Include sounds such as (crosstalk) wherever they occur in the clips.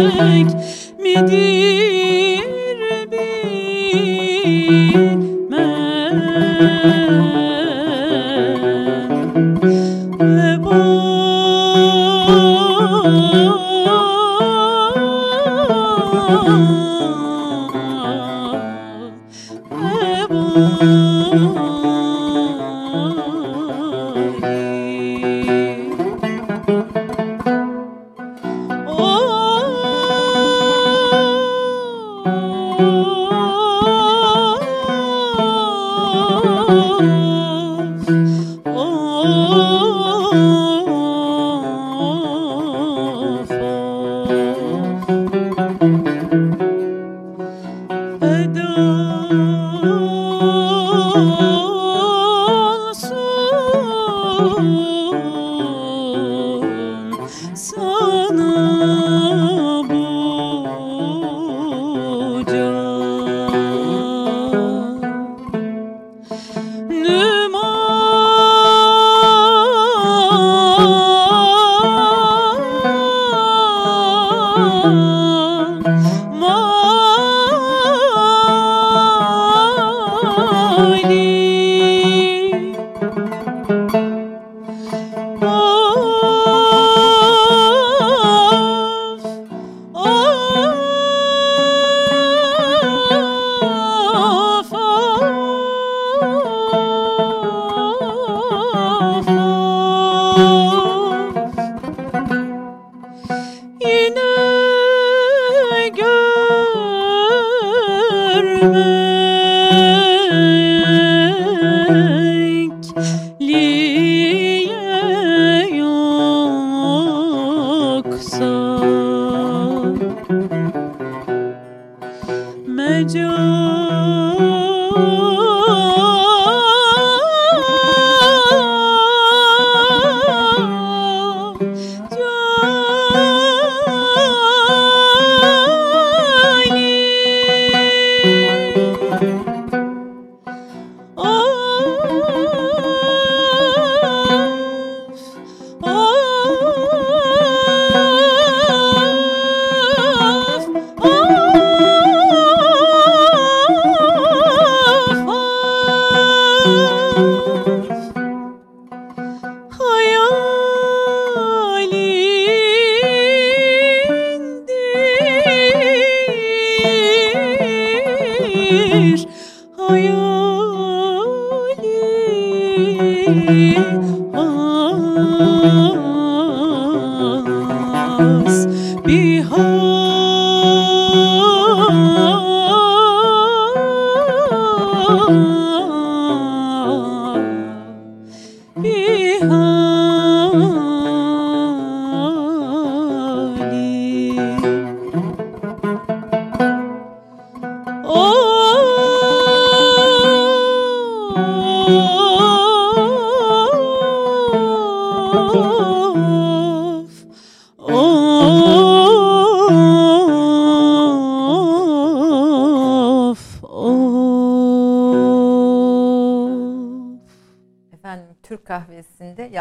رنگ میدی.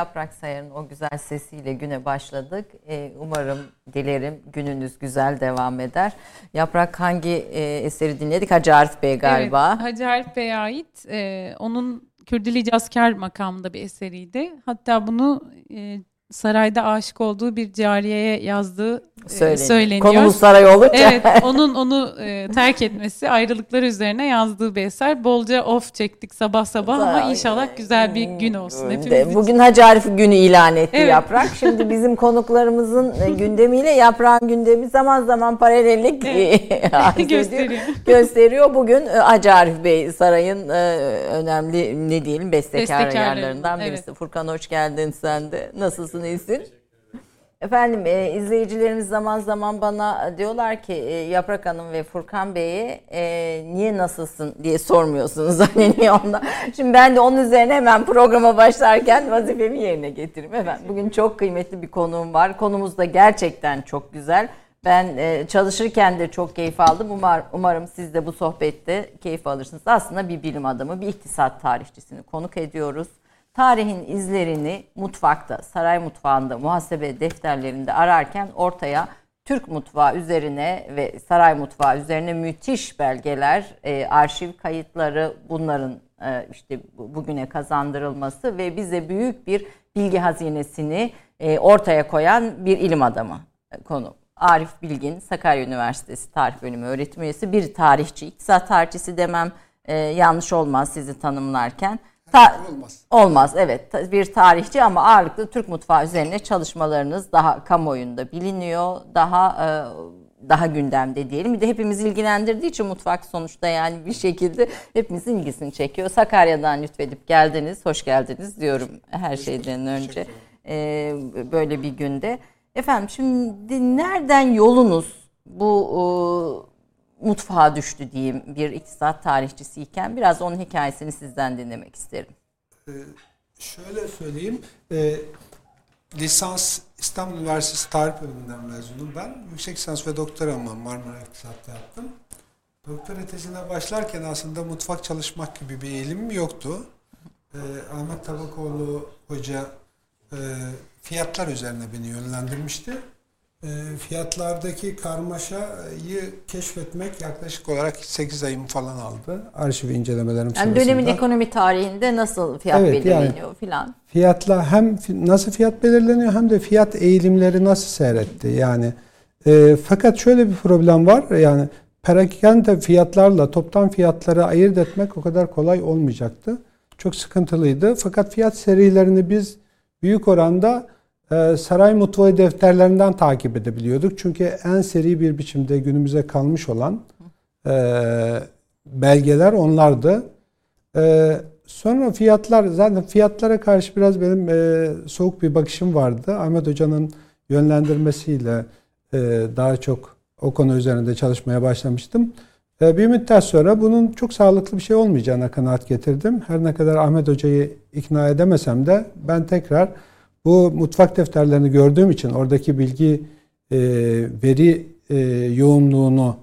Yaprak Sayar'ın o güzel sesiyle güne başladık. Ee, umarım, dilerim gününüz güzel devam eder. Yaprak hangi e, eseri dinledik? Hacı Arif Bey galiba. Evet, Hacı Arif Bey'e ait. E, onun Kürdili Cazkar makamında bir eseriydi. Hatta bunu e, sarayda aşık olduğu bir cariyeye yazdığı e, söyleniyor. söyleniyor. Konumuz saray olunca. Evet, (laughs) onun onu e, terk etmesi, ayrılıkları üzerine yazdığı bir eser. Bolca of çektik sabah sabah ama inşallah güzel bir gün olsun hepimiz Bugün Hacı Arif günü ilan etti evet. Yaprak. Şimdi bizim konuklarımızın e, (laughs) gündemiyle Yaprak'ın gündemi zaman zaman paralellik evet. (laughs) gösteriyor. gösteriyor. Bugün e, Hacı Arif Bey sarayın önemli ne diyelim bestekar yerlerinden birisi. Evet. Furkan hoş geldin sen de. Nasılsın, iyisin? Efendim e, izleyicilerimiz zaman zaman bana diyorlar ki e, Yaprak Hanım ve Furkan Bey'e e, niye nasılsın diye sormuyorsunuz. (laughs) Hani niye onda? Şimdi ben de onun üzerine hemen programa başlarken vazifemi yerine getireyim. Efendim bugün çok kıymetli bir konuğum var. Konumuz da gerçekten çok güzel. Ben e, çalışırken de çok keyif aldım. Umar, umarım siz de bu sohbette keyif alırsınız. Aslında bir bilim adamı, bir iktisat tarihçisini konuk ediyoruz. Tarihin izlerini mutfakta, saray mutfağında, muhasebe defterlerinde ararken ortaya Türk mutfağı üzerine ve saray mutfağı üzerine müthiş belgeler, e, arşiv kayıtları bunların e, işte bugüne kazandırılması ve bize büyük bir bilgi hazinesini e, ortaya koyan bir ilim adamı e, konu. Arif Bilgin, Sakarya Üniversitesi Tarih Bölümü öğretim üyesi, bir tarihçi, iktisat tarihçisi demem e, yanlış olmaz sizi tanımlarken. Ta- olmaz. Olmaz evet bir tarihçi ama ağırlıklı Türk mutfağı üzerine çalışmalarınız daha kamuoyunda biliniyor. Daha e, daha gündemde diyelim. Bir de hepimiz ilgilendirdiği için mutfak sonuçta yani bir şekilde hepimizin ilgisini çekiyor. Sakarya'dan lütfedip geldiniz, hoş geldiniz diyorum her şeyden önce. Ee, böyle bir günde. Efendim şimdi nereden yolunuz bu e, mutfağa düştü diyeyim bir iktisat tarihçisiyken biraz onun hikayesini sizden dinlemek isterim. Ee, şöyle söyleyeyim. E, lisans İstanbul Üniversitesi Tarih Bölümünden mezunum ben. Yüksek lisans ve doktoramı Marmara İktisat'ta yaptım. Doktora tezine başlarken aslında mutfak çalışmak gibi bir eğilimim yoktu. Ee, Ahmet Tabakoğlu Hoca e, fiyatlar üzerine beni yönlendirmişti. E, fiyatlardaki karmaşayı keşfetmek yaklaşık olarak 8 ayım falan aldı. Arşiv incelemelerim yani sırasında. Dönemin ekonomi tarihinde nasıl fiyat evet, belirleniyor yani, filan? Fiyatla hem nasıl fiyat belirleniyor hem de fiyat eğilimleri nasıl seyretti. Yani e, fakat şöyle bir problem var. Yani perakende fiyatlarla toptan fiyatları ayırt etmek o kadar kolay olmayacaktı. Çok sıkıntılıydı. Fakat fiyat serilerini biz büyük oranda saray mutfağı defterlerinden takip edebiliyorduk. Çünkü en seri bir biçimde günümüze kalmış olan e, belgeler onlardı. E, sonra fiyatlar, zaten fiyatlara karşı biraz benim e, soğuk bir bakışım vardı. Ahmet Hoca'nın yönlendirmesiyle daha çok o konu üzerinde çalışmaya başlamıştım. Bir müddet sonra bunun çok sağlıklı bir şey olmayacağına kanaat getirdim. Her ne kadar Ahmet Hoca'yı ikna edemesem de ben tekrar bu mutfak defterlerini gördüğüm için oradaki bilgi e, veri e, yoğunluğunu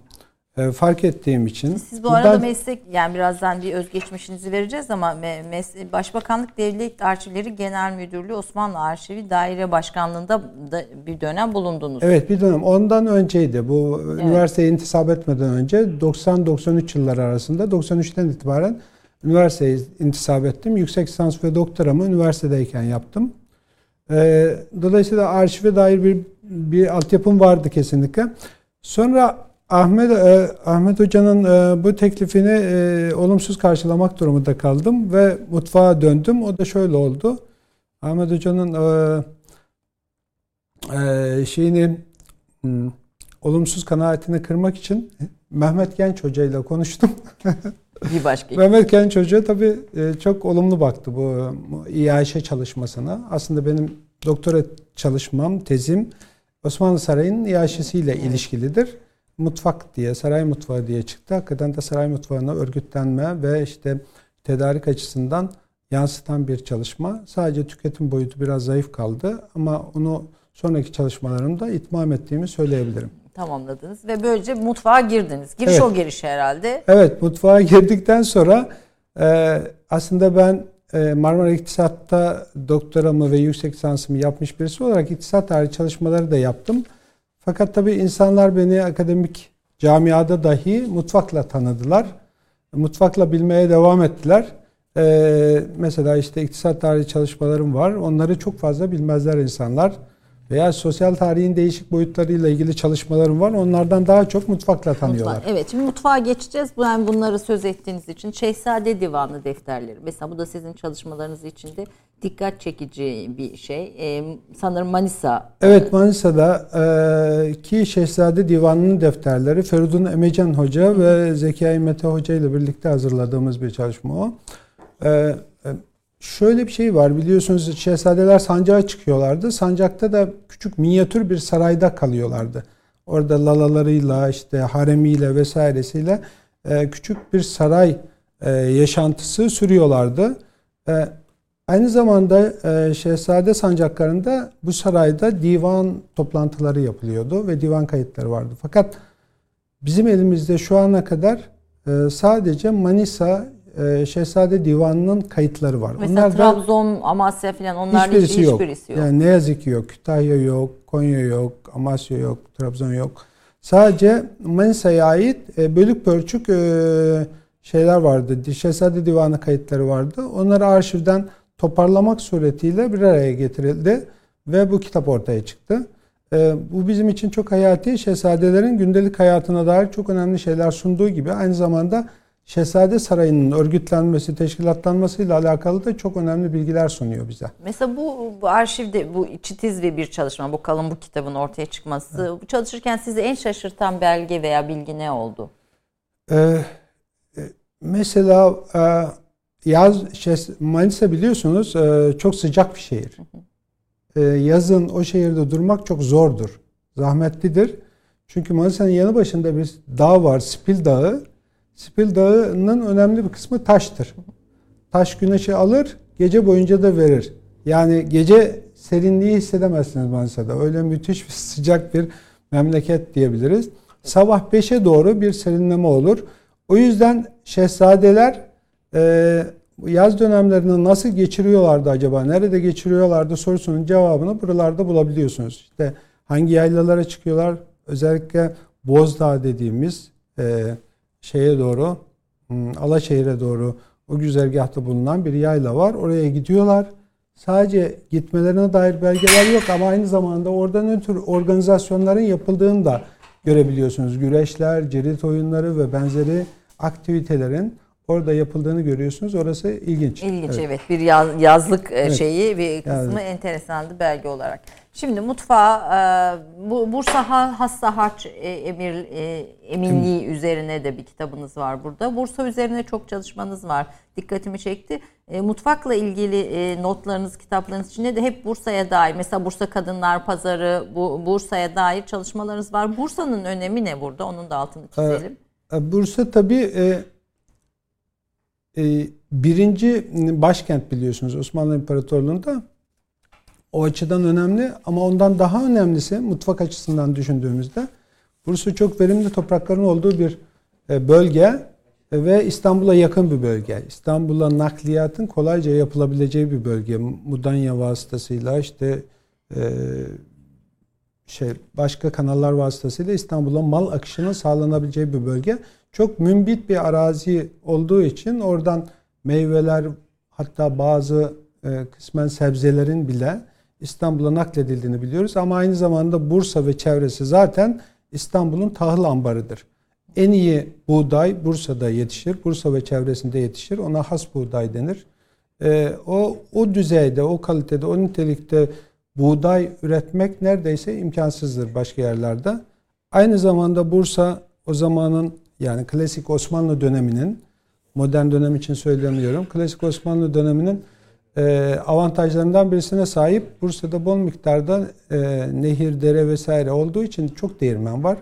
e, fark ettiğim için. Siz bu arada meslek yani birazdan bir özgeçmişinizi vereceğiz ama mes- Başbakanlık Devlet Arşivleri Genel Müdürlüğü Osmanlı Arşivi Daire Başkanlığı'nda da bir dönem bulundunuz. Evet bir dönem. Ondan önceydi. Bu evet. üniversiteye intisap etmeden önce 90-93 yılları arasında 93'ten itibaren üniversiteye intisap ettim. Yüksek lisans ve doktoramı üniversitedeyken yaptım. E, dolayısıyla arşive dair bir bir altyapım vardı kesinlikle. Sonra Ahmet e, Ahmet Hoca'nın e, bu teklifini e, olumsuz karşılamak durumunda kaldım ve mutfağa döndüm. O da şöyle oldu. Ahmet Hoca'nın e, e, şeyini hmm, olumsuz kanaatini kırmak için Mehmet Genç Hoca ile konuştum. (laughs) bir başka. (laughs) Mehmet Genç Hoca tabii e, çok olumlu baktı bu İAŞ çalışmasına. Aslında benim doktora çalışmam, tezim Osmanlı Sarayı'nın İAŞ'siyle evet. ilişkilidir. Mutfak diye, saray mutfağı diye çıktı. Hakikaten de saray mutfağına örgütlenme ve işte tedarik açısından yansıtan bir çalışma. Sadece tüketim boyutu biraz zayıf kaldı ama onu sonraki çalışmalarımda itmam ettiğimi söyleyebilirim tamamladınız ve böylece mutfağa girdiniz. Giriş evet. o giriş herhalde. Evet mutfağa girdikten sonra e, aslında ben e, Marmara İktisat'ta doktoramı ve yüksek lisansımı yapmış birisi olarak iktisat tarihi çalışmaları da yaptım. Fakat tabii insanlar beni akademik camiada dahi mutfakla tanıdılar. Mutfakla bilmeye devam ettiler. Ee, mesela işte iktisat tarihi çalışmalarım var. Onları çok fazla bilmezler insanlar veya sosyal tarihin değişik boyutlarıyla ilgili çalışmalarım var. Onlardan daha çok mutfakla tanıyorlar. Mutfak, evet şimdi mutfağa geçeceğiz. Yani bunları söz ettiğiniz için Şehzade Divanı defterleri. Mesela bu da sizin çalışmalarınız içinde dikkat çekici bir şey. Ee, sanırım Manisa. Evet Manisa'da e, ki Şehzade Divanı'nın defterleri Feridun Emecan Hoca ve Zekai Mete Hoca ile birlikte hazırladığımız bir çalışma o. E, şöyle bir şey var biliyorsunuz şehzadeler sancağa çıkıyorlardı. Sancakta da küçük minyatür bir sarayda kalıyorlardı. Orada lalalarıyla işte haremiyle vesairesiyle e, küçük bir saray e, yaşantısı sürüyorlardı. E, Aynı zamanda Şehzade Sancakları'nda bu sarayda divan toplantıları yapılıyordu ve divan kayıtları vardı. Fakat bizim elimizde şu ana kadar sadece Manisa e, Şehzade Divanı'nın kayıtları var. Mesela Onlar Trabzon, Amasya falan onların hiçbirisi, yok. hiçbirisi yok. Yani ne yazık ki yok. Kütahya yok, Konya yok, Amasya yok, Trabzon yok. Sadece Manisa'ya ait e, bölük pörçük e, şeyler vardı. Şehzade Divanı kayıtları vardı. Onları arşivden toparlamak suretiyle bir araya getirildi ve bu kitap ortaya çıktı. E, bu bizim için çok hayati. Şehzadelerin gündelik hayatına dair çok önemli şeyler sunduğu gibi aynı zamanda Şehzade Sarayı'nın örgütlenmesi, teşkilatlanmasıyla alakalı da çok önemli bilgiler sunuyor bize. Mesela bu, bu arşivde bu çitiz ve bir çalışma, bu kalın bu kitabın ortaya çıkması, evet. bu çalışırken sizi en şaşırtan belge veya bilgi ne oldu? Ee, mesela e, yaz şey, Manisa biliyorsunuz e, çok sıcak bir şehir. E, yazın o şehirde durmak çok zordur, zahmetlidir. Çünkü Manisa'nın yanı başında bir dağ var, Spil Dağı. Spil Dağı'nın önemli bir kısmı taştır. Taş güneşi alır, gece boyunca da verir. Yani gece serinliği hissedemezsiniz Manisa'da. Öyle müthiş bir (laughs) sıcak bir memleket diyebiliriz. Sabah 5'e doğru bir serinleme olur. O yüzden şehzadeler e, yaz dönemlerini nasıl geçiriyorlardı acaba? Nerede geçiriyorlardı sorusunun cevabını buralarda bulabiliyorsunuz. İşte hangi yaylalara çıkıyorlar? Özellikle Bozdağ dediğimiz e, şeye doğru, hmm, Alaşehir'e doğru o güzergahta bulunan bir yayla var. Oraya gidiyorlar. Sadece gitmelerine dair belgeler yok ama aynı zamanda orada ne tür organizasyonların yapıldığını da görebiliyorsunuz. Güreşler, cirit oyunları ve benzeri aktivitelerin orada yapıldığını görüyorsunuz. Orası ilginç. İlginç evet. evet. Bir yaz, yazlık e, evet. şeyi bir kısmı yani. enteresandı belge olarak. Şimdi mutfağa e, bu Bursa Hassa Harç e, Emir Eminliği Kim? üzerine de bir kitabınız var burada. Bursa üzerine çok çalışmanız var. Dikkatimi çekti. Mutfakla ilgili notlarınız, kitaplarınız içinde de hep Bursa'ya dair. Mesela Bursa Kadınlar Pazarı, bu Bursa'ya dair çalışmalarınız var. Bursa'nın önemi ne burada? Onun da altını çizelim. Bursa tabii birinci başkent biliyorsunuz Osmanlı İmparatorluğu'nda. O açıdan önemli ama ondan daha önemlisi mutfak açısından düşündüğümüzde Bursa çok verimli toprakların olduğu bir e, bölge ve İstanbul'a yakın bir bölge. İstanbul'a nakliyatın kolayca yapılabileceği bir bölge. Mudanya vasıtasıyla işte e, şey başka kanallar vasıtasıyla İstanbul'a mal akışının sağlanabileceği bir bölge çok mümbit bir arazi olduğu için oradan meyveler hatta bazı e, kısmen sebzelerin bile İstanbul'a nakledildiğini biliyoruz. Ama aynı zamanda Bursa ve çevresi zaten İstanbul'un tahıl ambarıdır. En iyi buğday Bursa'da yetişir. Bursa ve çevresinde yetişir. Ona has buğday denir. E, o, o düzeyde, o kalitede, o nitelikte buğday üretmek neredeyse imkansızdır başka yerlerde. Aynı zamanda Bursa o zamanın yani klasik Osmanlı döneminin modern dönem için söylemiyorum. Klasik Osmanlı döneminin e, avantajlarından birisine sahip. Bursa'da bol miktarda e, nehir, dere vesaire olduğu için çok değirmen var.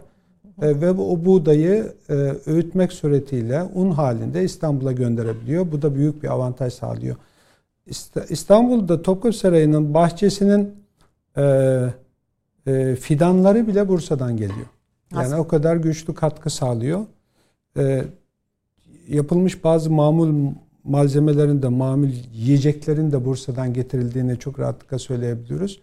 E, ve o buğdayı öğütmek suretiyle un halinde İstanbul'a gönderebiliyor. Bu da büyük bir avantaj sağlıyor. İstanbul'da Topkapı Sarayı'nın bahçesinin e, e, fidanları bile Bursa'dan geliyor. Yani Nasıl? o kadar güçlü katkı sağlıyor e, yapılmış bazı mamul malzemelerin de mamul yiyeceklerin de Bursa'dan getirildiğini çok rahatlıkla söyleyebiliyoruz.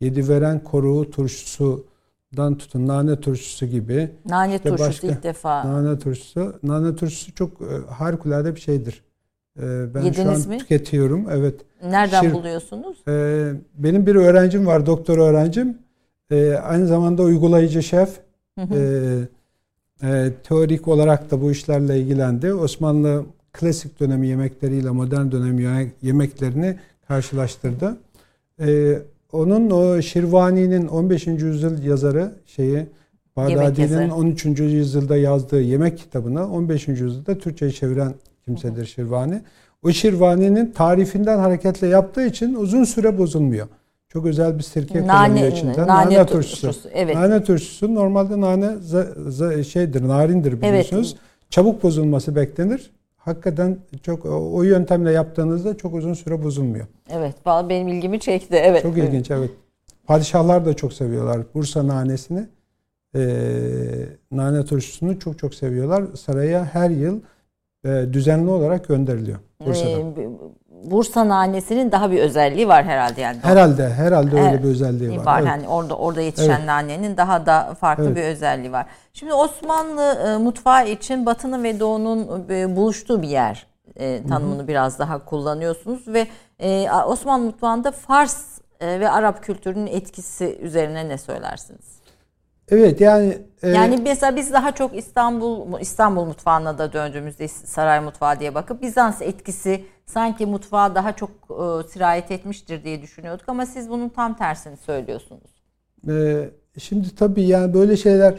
Yedi veren koruğu turşusudan tutun nane turşusu gibi. Nane işte turşusu başka, ilk defa. Nane turşusu. Nane turşusu çok e, harikulade bir şeydir. E, ben Yediniz şu an mi? tüketiyorum. Evet. Nereden Şir, buluyorsunuz? E, benim bir öğrencim var, doktor öğrencim. E, aynı zamanda uygulayıcı şef. Hı hı. E, e, teorik olarak da bu işlerle ilgilendi. Osmanlı klasik dönemi yemekleriyle modern dönem yemeklerini karşılaştırdı. E, onun o Şirvani'nin 15. yüzyıl yazarı şeyi Bağdadi'nin 13. yüzyılda yazdığı yemek kitabını 15. yüzyılda Türkçe'ye çeviren kimsedir Şirvani. O Şirvani'nin tarifinden hareketle yaptığı için uzun süre bozulmuyor. Çok özel bir sirke kullanıyor içinde. Nane, nane turşusu. turşusu. Evet. Nane turşusu normalde nane za, za, şeydir, narindir biliyorsunuz. Evet. Çabuk bozulması beklenir. hakikaten çok o yöntemle yaptığınızda çok uzun süre bozulmuyor. Evet, benim ilgimi çekti. Evet. Çok ilginç evet. Padişahlar da çok seviyorlar Bursa nanesini. E, nane turşusunu çok çok seviyorlar. Saraya her yıl düzenli olarak gönderiliyor Bursa'da. Ee, Bursa nanesinin daha bir özelliği var herhalde yani. Herhalde, herhalde öyle evet, bir özelliği var. Var evet. yani orada orada yetişen evet. nanenin daha da farklı evet. bir özelliği var. Şimdi Osmanlı e, mutfağı için Batı'nın ve Doğu'nun e, buluştuğu bir yer e, tanımını Hı-hı. biraz daha kullanıyorsunuz ve e, Osmanlı mutfağında Fars e, ve Arap kültürünün etkisi üzerine ne söylersiniz? Evet yani e, yani mesela biz daha çok İstanbul İstanbul mutfağına da döndüğümüzde saray mutfağı diye bakıp Bizans etkisi sanki mutfağa daha çok e, sirayet etmiştir diye düşünüyorduk ama siz bunun tam tersini söylüyorsunuz. E, şimdi tabii yani böyle şeyler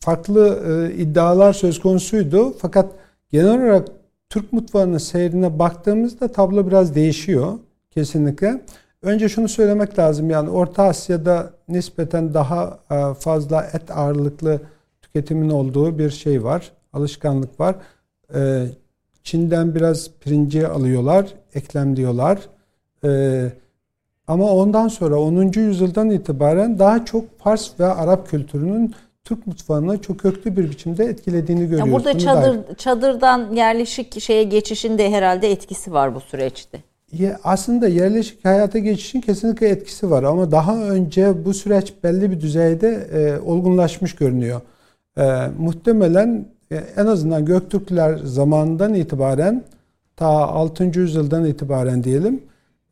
farklı e, iddialar söz konusuydu fakat genel olarak Türk mutfağının seyrine baktığımızda tablo biraz değişiyor kesinlikle. Önce şunu söylemek lazım yani Orta Asya'da nispeten daha e, fazla et ağırlıklı tüketimin olduğu bir şey var. Alışkanlık var. E, Çin'den biraz pirinci alıyorlar, eklem diyorlar. E, ama ondan sonra 10. yüzyıldan itibaren daha çok Fars ve Arap kültürünün Türk mutfağını çok köklü bir biçimde etkilediğini görüyoruz. Ya burada çadır, çadırdan yerleşik şeye geçişinde herhalde etkisi var bu süreçte aslında yerleşik hayata geçişin kesinlikle etkisi var ama daha önce bu süreç belli bir düzeyde e, olgunlaşmış görünüyor. E, muhtemelen e, en azından Göktürkler zamanından itibaren ta 6. yüzyıldan itibaren diyelim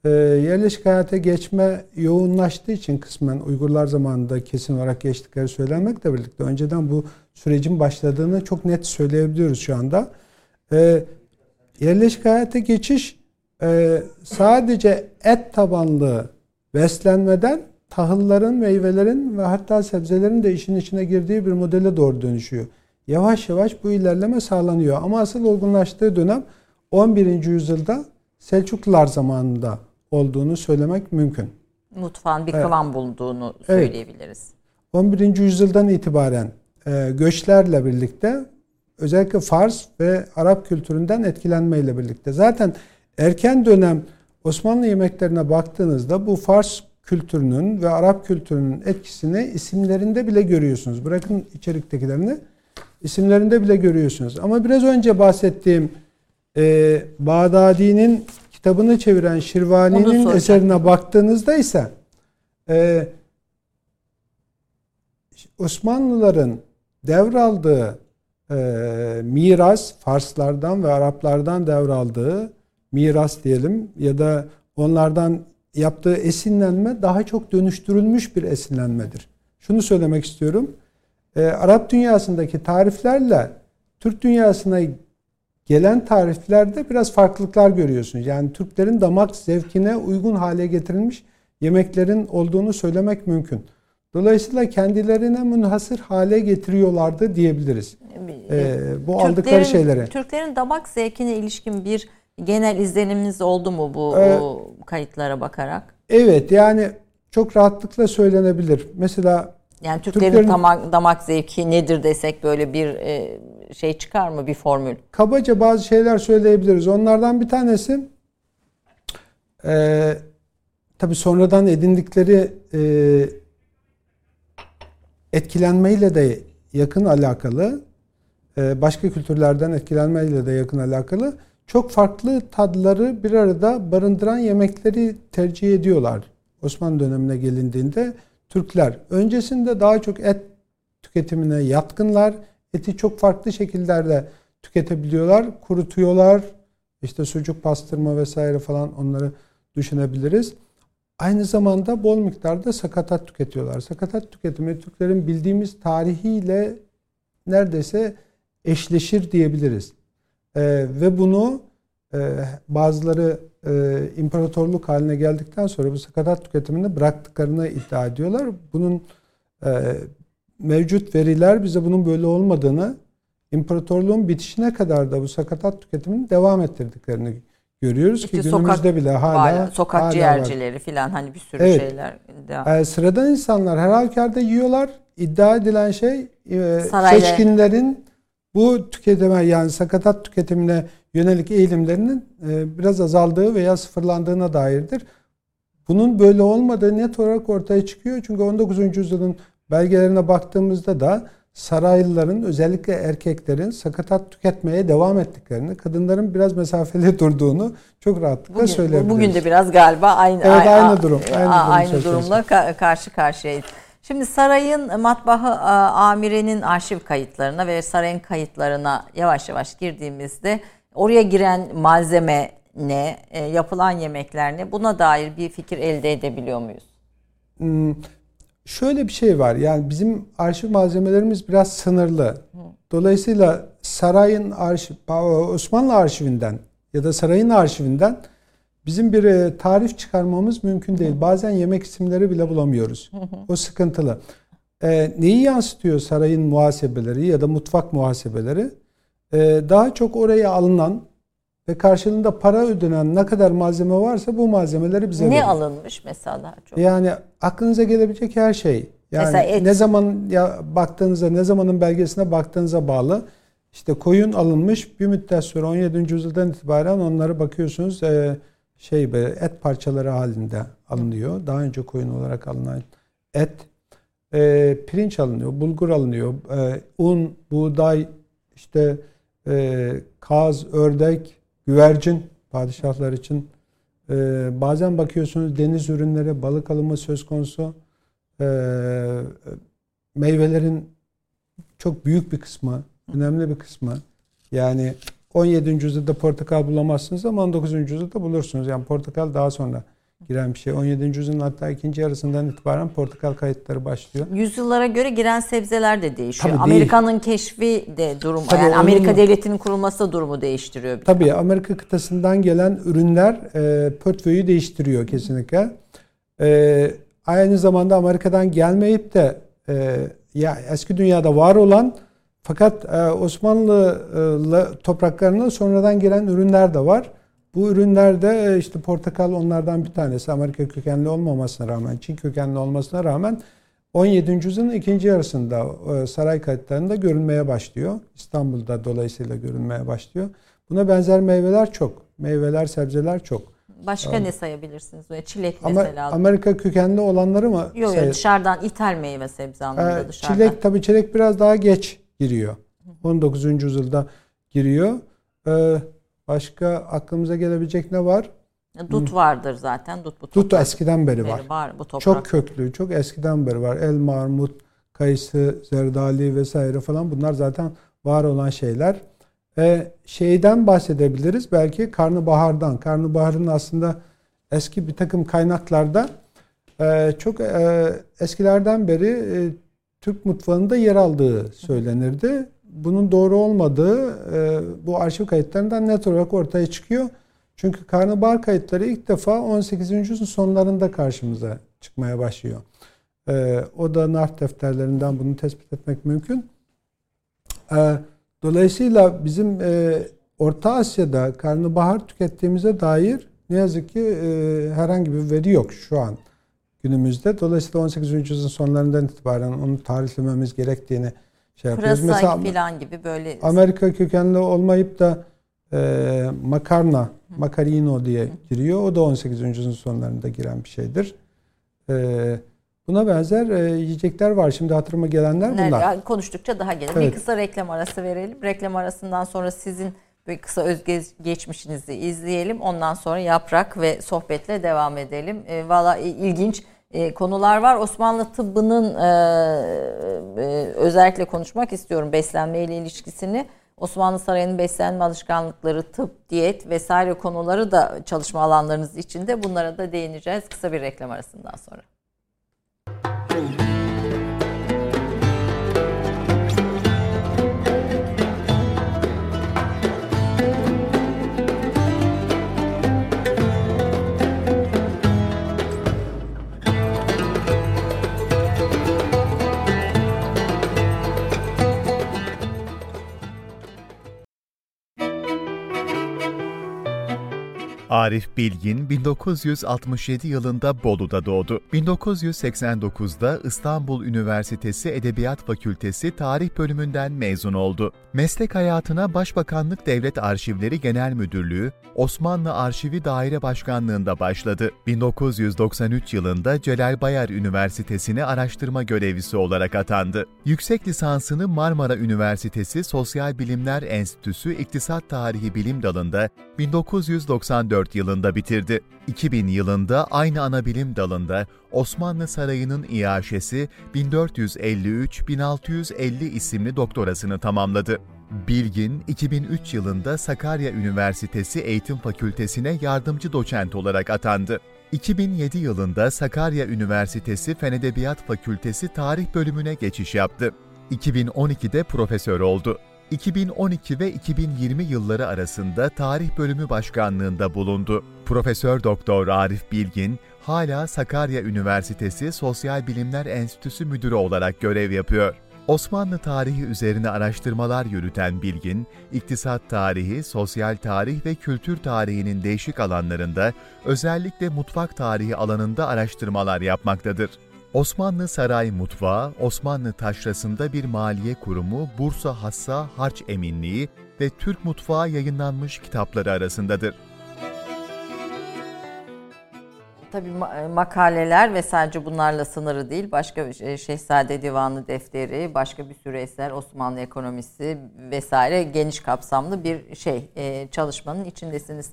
e, yerleşik hayata geçme yoğunlaştığı için kısmen Uygurlar zamanında kesin olarak geçtikleri söylenmekle birlikte önceden bu sürecin başladığını çok net söyleyebiliyoruz şu anda. E, yerleşik hayata geçiş e, sadece et tabanlı beslenmeden tahılların, meyvelerin ve hatta sebzelerin de işin içine girdiği bir modele doğru dönüşüyor. Yavaş yavaş bu ilerleme sağlanıyor. Ama asıl olgunlaştığı dönem 11. yüzyılda Selçuklular zamanında olduğunu söylemek mümkün. Mutfağın bir kıvam evet. bulduğunu söyleyebiliriz. Evet. 11. yüzyıldan itibaren e, göçlerle birlikte özellikle Fars ve Arap kültüründen etkilenmeyle birlikte. Zaten Erken dönem Osmanlı yemeklerine baktığınızda bu Fars kültürünün ve Arap kültürünün etkisini isimlerinde bile görüyorsunuz. Bırakın içeriktekilerini isimlerinde bile görüyorsunuz. Ama biraz önce bahsettiğim e, Bağdadi'nin kitabını çeviren Şirvani'nin eserine baktığınızda ise e, Osmanlıların devraldığı e, miras Farslardan ve Araplardan devraldığı miras diyelim ya da onlardan yaptığı esinlenme daha çok dönüştürülmüş bir esinlenmedir. Şunu söylemek istiyorum. E, Arap dünyasındaki tariflerle Türk dünyasına gelen tariflerde biraz farklılıklar görüyorsunuz. Yani Türklerin damak zevkine uygun hale getirilmiş yemeklerin olduğunu söylemek mümkün. Dolayısıyla kendilerine münhasır hale getiriyorlardı diyebiliriz. Ee, bu Türklerin, aldıkları şeylere. Türklerin damak zevkine ilişkin bir genel izleniminiz oldu mu bu ee, kayıtlara bakarak? Evet yani çok rahatlıkla söylenebilir. Mesela yani Türklerin, Türklerin damak, damak zevki nedir desek böyle bir e, şey çıkar mı bir formül? Kabaca bazı şeyler söyleyebiliriz. Onlardan bir tanesi e, tabi sonradan edindikleri e, etkilenmeyle de yakın alakalı. E, başka kültürlerden etkilenmeyle de yakın alakalı çok farklı tadları bir arada barındıran yemekleri tercih ediyorlar. Osmanlı dönemine gelindiğinde Türkler öncesinde daha çok et tüketimine yatkınlar. Eti çok farklı şekillerde tüketebiliyorlar. Kurutuyorlar. İşte sucuk pastırma vesaire falan onları düşünebiliriz. Aynı zamanda bol miktarda sakatat tüketiyorlar. Sakatat tüketimi Türklerin bildiğimiz tarihiyle neredeyse eşleşir diyebiliriz. E, ve bunu e, bazıları e, imparatorluk haline geldikten sonra bu sakatat tüketimini bıraktıklarını iddia ediyorlar. Bunun e, mevcut veriler bize bunun böyle olmadığını, imparatorluğun bitişine kadar da bu sakatat tüketimini devam ettirdiklerini görüyoruz işte ki günümüzde sokak, bile hala sokak hala ciğercileri filan hani bir sürü evet. şeyler devam. E, sıradan insanlar her halükarda yiyorlar. İddia edilen şey e, seçkinlerin bu tüketime yani sakatat tüketimine yönelik eğilimlerinin e, biraz azaldığı veya sıfırlandığına dairdir. Bunun böyle olmadığı net olarak ortaya çıkıyor. Çünkü 19. yüzyılın belgelerine baktığımızda da saraylıların özellikle erkeklerin sakatat tüketmeye devam ettiklerini, kadınların biraz mesafeli (laughs) durduğunu çok rahatlıkla bugün, söyleyebiliriz. Bugün de biraz galiba aynı evet, aynı durum. Aynı, aynı, aynı durumla karşı karşıyayız. Şimdi sarayın matbahı amirenin arşiv kayıtlarına ve sarayın kayıtlarına yavaş yavaş girdiğimizde oraya giren malzeme ne, e, yapılan yemekler ne buna dair bir fikir elde edebiliyor muyuz? Hmm, şöyle bir şey var yani bizim arşiv malzemelerimiz biraz sınırlı. Dolayısıyla sarayın arşiv, Osmanlı arşivinden ya da sarayın arşivinden bizim bir e, tarif çıkarmamız mümkün değil. Bazen yemek isimleri bile bulamıyoruz. O sıkıntılı. E, neyi yansıtıyor sarayın muhasebeleri ya da mutfak muhasebeleri? E, daha çok oraya alınan ve karşılığında para ödenen ne kadar malzeme varsa bu malzemeleri bize Ne verir. alınmış mesela daha çok? Yani aklınıza gelebilecek her şey. Yani mesela et. ne zaman ya baktığınıza, ne zamanın belgesine baktığınıza bağlı. İşte koyun alınmış bir müddet sonra 17. yüzyıldan itibaren onları bakıyorsunuz e, şey böyle et parçaları halinde alınıyor. Daha önce koyun olarak alınan et, e, pirinç alınıyor, bulgur alınıyor, e, un, buğday, işte e, kaz, ördek, güvercin padişahlar için. E, bazen bakıyorsunuz deniz ürünleri, balık alımı söz konusu. E, meyvelerin çok büyük bir kısmı, önemli bir kısmı. Yani 17. yüzyılda portakal bulamazsınız ama 19. yüzyılda bulursunuz. Yani portakal daha sonra giren bir şey. 17. yüzyılın hatta ikinci yarısından itibaren portakal kayıtları başlıyor. Yüzyıllara göre giren sebzeler de değişiyor. Amerika'nın keşfi de durum Tabii yani Amerika devletinin kurulması da durumu değiştiriyor. Tabii defa. Amerika kıtasından gelen ürünler e, portföyü değiştiriyor kesinlikle. E, aynı zamanda Amerika'dan gelmeyip de e, ya eski dünyada var olan fakat e, Osmanlı e, topraklarına sonradan gelen ürünler de var. Bu ürünlerde e, işte portakal onlardan bir tanesi. Amerika kökenli olmamasına rağmen, Çin kökenli olmasına rağmen 17. yüzyılın ikinci yarısında saray kayıtlarında görülmeye başlıyor. İstanbul'da dolayısıyla görülmeye başlıyor. Buna benzer meyveler çok. Meyveler, sebzeler çok. Başka ne sayabilirsiniz? Böyle çilek Ama mesela. Amerika kökenli olanları mı? Yok yok dışarıdan ithal meyve sebze anlamında ee, dışarıdan. Çilek tabii çilek biraz daha geç giriyor. 19. yüzyılda giriyor. Ee, başka aklımıza gelebilecek ne var? Dut vardır zaten. Dut bu Dut eskiden beri var. var bu çok köklü, çok eskiden beri var. El armut, kayısı, zerdali vesaire falan bunlar zaten var olan şeyler. Ee, şeyden bahsedebiliriz belki karnabahardan. Karnabaharın aslında eski bir takım kaynaklarda e, çok e, eskilerden beri e, Türk mutfağında yer aldığı söylenirdi. Bunun doğru olmadığı e, bu arşiv kayıtlarından net olarak ortaya çıkıyor. Çünkü karnabahar kayıtları ilk defa 18. yüzyılın sonlarında karşımıza çıkmaya başlıyor. E, o da nart defterlerinden bunu tespit etmek mümkün. E, dolayısıyla bizim Orta Asya'da karnabahar tükettiğimize dair ne yazık ki herhangi bir veri yok şu an günümüzde. Dolayısıyla 18. yüzyılın sonlarından itibaren onu tarihlememiz gerektiğini şey yapıyoruz. Pırasa Mesela falan gibi böyle. Amerika kökenli olmayıp da e, makarna, makarino diye giriyor. O da 18. yüzyılın sonlarında giren bir şeydir. E, buna benzer e, yiyecekler var. Şimdi hatırıma gelenler bunlar. Nerede? Konuştukça daha gelir. Evet. Bir kısa reklam arası verelim. Reklam arasından sonra sizin bir kısa özgeçmişinizi izleyelim. Ondan sonra yaprak ve sohbetle devam edelim. E, Valla ilginç e, konular var. Osmanlı tıbbının e, e, özellikle konuşmak istiyorum beslenme ile ilişkisini. Osmanlı Sarayı'nın beslenme alışkanlıkları, tıp, diyet vesaire konuları da çalışma alanlarınız içinde. Bunlara da değineceğiz kısa bir reklam arasından sonra. Arif Bilgin 1967 yılında Bolu'da doğdu. 1989'da İstanbul Üniversitesi Edebiyat Fakültesi Tarih Bölümünden mezun oldu. Meslek hayatına Başbakanlık Devlet Arşivleri Genel Müdürlüğü, Osmanlı Arşivi Daire Başkanlığında başladı. 1993 yılında Celal Bayar Üniversitesi'ne araştırma görevlisi olarak atandı. Yüksek lisansını Marmara Üniversitesi Sosyal Bilimler Enstitüsü İktisat Tarihi Bilim Dalı'nda 1994 yılında bitirdi. 2000 yılında aynı ana bilim dalında Osmanlı Sarayı'nın iaşesi 1453-1650 isimli doktorasını tamamladı. Bilgin, 2003 yılında Sakarya Üniversitesi Eğitim Fakültesi'ne yardımcı doçent olarak atandı. 2007 yılında Sakarya Üniversitesi Fen Edebiyat Fakültesi Tarih bölümüne geçiş yaptı. 2012'de profesör oldu. 2012 ve 2020 yılları arasında Tarih Bölümü Başkanlığında bulundu. Profesör Doktor Arif Bilgin hala Sakarya Üniversitesi Sosyal Bilimler Enstitüsü Müdürü olarak görev yapıyor. Osmanlı tarihi üzerine araştırmalar yürüten Bilgin, iktisat tarihi, sosyal tarih ve kültür tarihinin değişik alanlarında, özellikle mutfak tarihi alanında araştırmalar yapmaktadır. Osmanlı Saray Mutfağı, Osmanlı Taşrası'nda bir maliye kurumu, Bursa Hassa Harç Eminliği ve Türk Mutfağı yayınlanmış kitapları arasındadır. Tabii makaleler ve sadece bunlarla sınırı değil. Başka Şehzade Divanı defteri, başka bir sürü eser, Osmanlı ekonomisi vesaire geniş kapsamlı bir şey çalışmanın içindesiniz.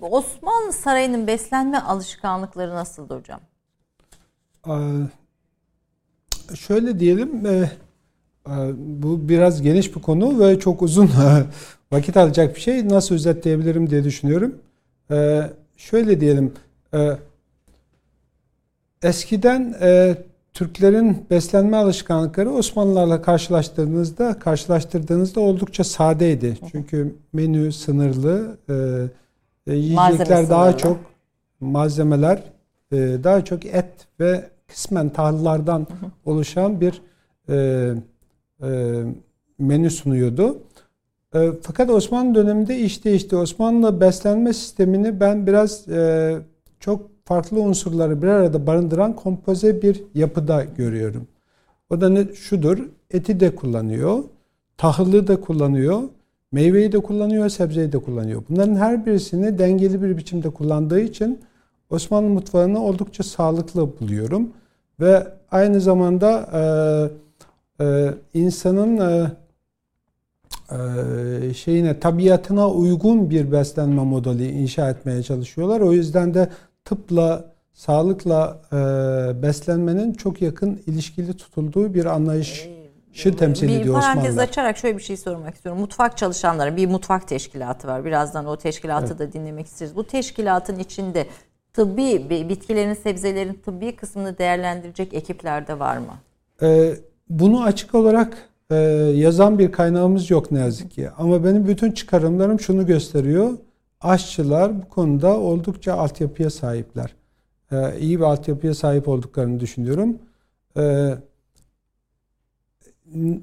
Osmanlı Sarayı'nın beslenme alışkanlıkları nasıldı hocam? Şöyle diyelim, e, bu biraz geniş bir konu ve çok uzun (laughs) vakit alacak bir şey. Nasıl özetleyebilirim diye düşünüyorum. E, şöyle diyelim, e, eskiden Türklerin beslenme alışkanlıkları Osmanlılarla karşılaştırdığınızda karşılaştırdığınızda oldukça sadeydi. Çünkü menü sınırlı, yiyecekler daha çok malzemeler daha çok et ve kısmen tahıllardan oluşan bir e, e, menü sunuyordu. E, fakat Osmanlı döneminde iş değişti. Osmanlı beslenme sistemini ben biraz e, çok farklı unsurları bir arada barındıran kompoze bir yapıda görüyorum. O da ne, şudur, eti de kullanıyor, tahıllı da kullanıyor, meyveyi de kullanıyor, sebzeyi de kullanıyor. Bunların her birisini dengeli bir biçimde kullandığı için Osmanlı mutfağını oldukça sağlıklı buluyorum. Ve aynı zamanda e, e, insanın e, e, şeyine tabiatına uygun bir beslenme modeli inşa etmeye çalışıyorlar. O yüzden de tıpla, sağlıkla e, beslenmenin çok yakın ilişkili tutulduğu bir anlayış şu temsil bir ediyor Osmanlılar. Bir parantez açarak şöyle bir şey sormak istiyorum. Mutfak çalışanları bir mutfak teşkilatı var. Birazdan o teşkilatı evet. da dinlemek isteriz. Bu teşkilatın içinde tıbbi bitkilerin, sebzelerin tıbbi kısmını değerlendirecek ekipler de var mı? Ee, bunu açık olarak e, yazan bir kaynağımız yok ne yazık ki. Ama benim bütün çıkarımlarım şunu gösteriyor. Aşçılar bu konuda oldukça altyapıya sahipler. Ee, iyi bir altyapıya sahip olduklarını düşünüyorum. Ee,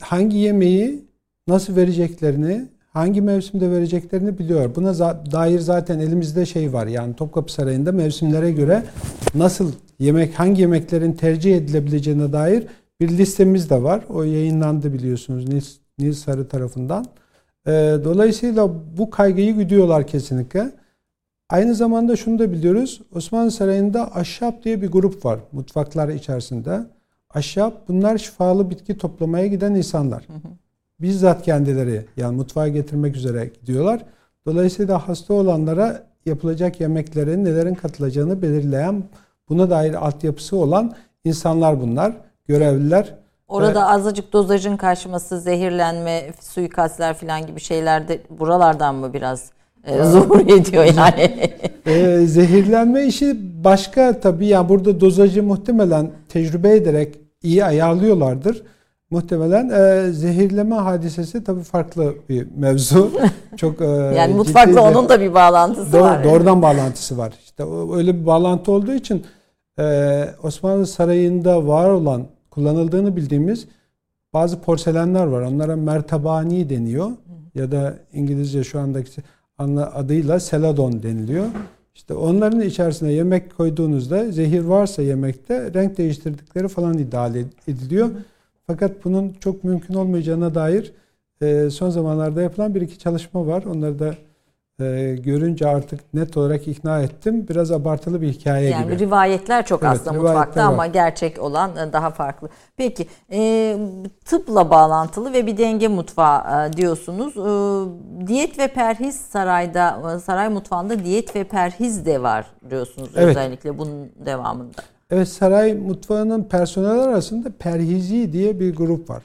hangi yemeği nasıl vereceklerini hangi mevsimde vereceklerini biliyor. Buna dair zaten elimizde şey var. Yani Topkapı Sarayı'nda mevsimlere göre nasıl yemek, hangi yemeklerin tercih edilebileceğine dair bir listemiz de var. O yayınlandı biliyorsunuz Nils, Nils Sarı tarafından. Ee, dolayısıyla bu kaygıyı güdüyorlar kesinlikle. Aynı zamanda şunu da biliyoruz. Osmanlı Sarayı'nda Aşşap diye bir grup var mutfaklar içerisinde. Aşşap bunlar şifalı bitki toplamaya giden insanlar. Hı hı bizzat kendileri yani mutfağa getirmek üzere gidiyorlar. Dolayısıyla hasta olanlara yapılacak yemeklere nelerin katılacağını belirleyen buna dair altyapısı olan insanlar bunlar. Görevliler. Orada ee, azıcık dozajın karşıması, zehirlenme, suikastler falan gibi şeyler de buralardan mı biraz e, zuhur ediyor (laughs) yani? e, zehirlenme işi başka tabii. Yani burada dozajı muhtemelen tecrübe ederek iyi ayarlıyorlardır. Muhtemelen e, zehirleme hadisesi tabii farklı bir mevzu. (laughs) Çok e, yani mutfakla onun da bir bağlantısı doğru, var. Doğrudan bağlantısı var. İşte öyle bir bağlantı olduğu için e, Osmanlı Sarayı'nda var olan kullanıldığını bildiğimiz bazı porselenler var. Onlara mertabani deniyor ya da İngilizce şu andaki adıyla seladon deniliyor. İşte onların içerisine yemek koyduğunuzda zehir varsa yemekte renk değiştirdikleri falan iddia ediliyor. Fakat bunun çok mümkün olmayacağına dair e, son zamanlarda yapılan bir iki çalışma var. Onları da e, görünce artık net olarak ikna ettim. Biraz abartılı bir hikaye yani gibi. Yani rivayetler çok evet, aslında mutfakta var. ama gerçek olan e, daha farklı. Peki e, tıpla bağlantılı ve bir denge mutfağı e, diyorsunuz. E, diyet ve perhiz sarayda, saray mutfağında diyet ve perhiz de var diyorsunuz evet. özellikle bunun devamında. Evet saray mutfağının personel arasında perhizi diye bir grup var.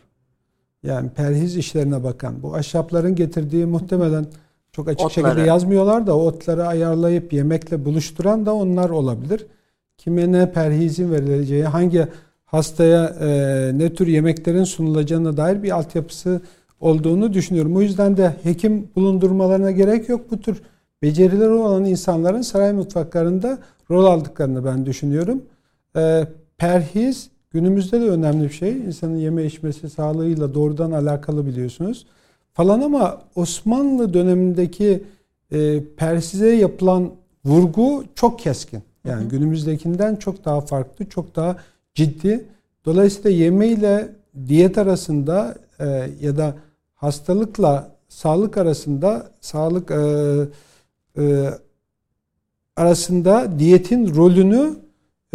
Yani perhiz işlerine bakan. Bu ahşapların getirdiği muhtemelen çok açık Otları. şekilde yazmıyorlar da otları ayarlayıp yemekle buluşturan da onlar olabilir. Kime ne perhizin verileceği, hangi hastaya e, ne tür yemeklerin sunulacağına dair bir altyapısı olduğunu düşünüyorum. O yüzden de hekim bulundurmalarına gerek yok. Bu tür becerileri olan insanların saray mutfaklarında rol aldıklarını ben düşünüyorum. E, perhiz günümüzde de önemli bir şey. İnsanın yeme içmesi sağlığıyla doğrudan alakalı biliyorsunuz falan ama Osmanlı dönemindeki e, Persize yapılan vurgu çok keskin. Yani hı hı. günümüzdekinden çok daha farklı, çok daha ciddi. Dolayısıyla yeme ile diyet arasında e, ya da hastalıkla sağlık arasında sağlık e, e, arasında diyetin rolünü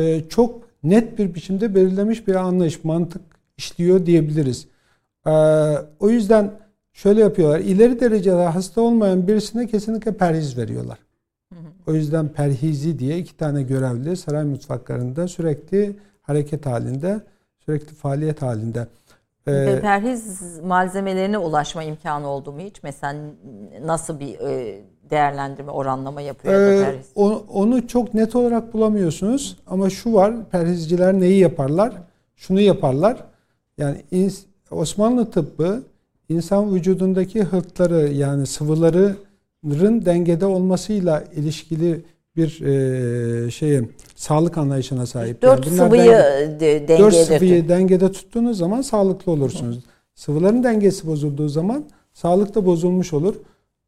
e, çok net bir biçimde belirlemiş bir anlayış, mantık işliyor diyebiliriz. E, o yüzden şöyle yapıyorlar. İleri derecede hasta olmayan birisine kesinlikle perhiz veriyorlar. O yüzden perhizi diye iki tane görevli saray mutfaklarında sürekli hareket halinde, sürekli faaliyet halinde. Ee, perhiz malzemelerine ulaşma imkanı oldu mu hiç? Mesela nasıl bir e, değerlendirme, oranlama yapıyor e, perhiz? Onu çok net olarak bulamıyorsunuz. Ama şu var, perhizciler neyi yaparlar? Şunu yaparlar. Yani Osmanlı tıbbı insan vücudundaki hırtları yani sıvıların dengede olmasıyla ilişkili bir e, şeye sağlık anlayışına sahip. Dört yani sıvıyı denge, de, dengede Dört sıvıyı dengede tuttuğunuz zaman sağlıklı olursunuz. (laughs) Sıvıların dengesi bozulduğu zaman sağlık da bozulmuş olur.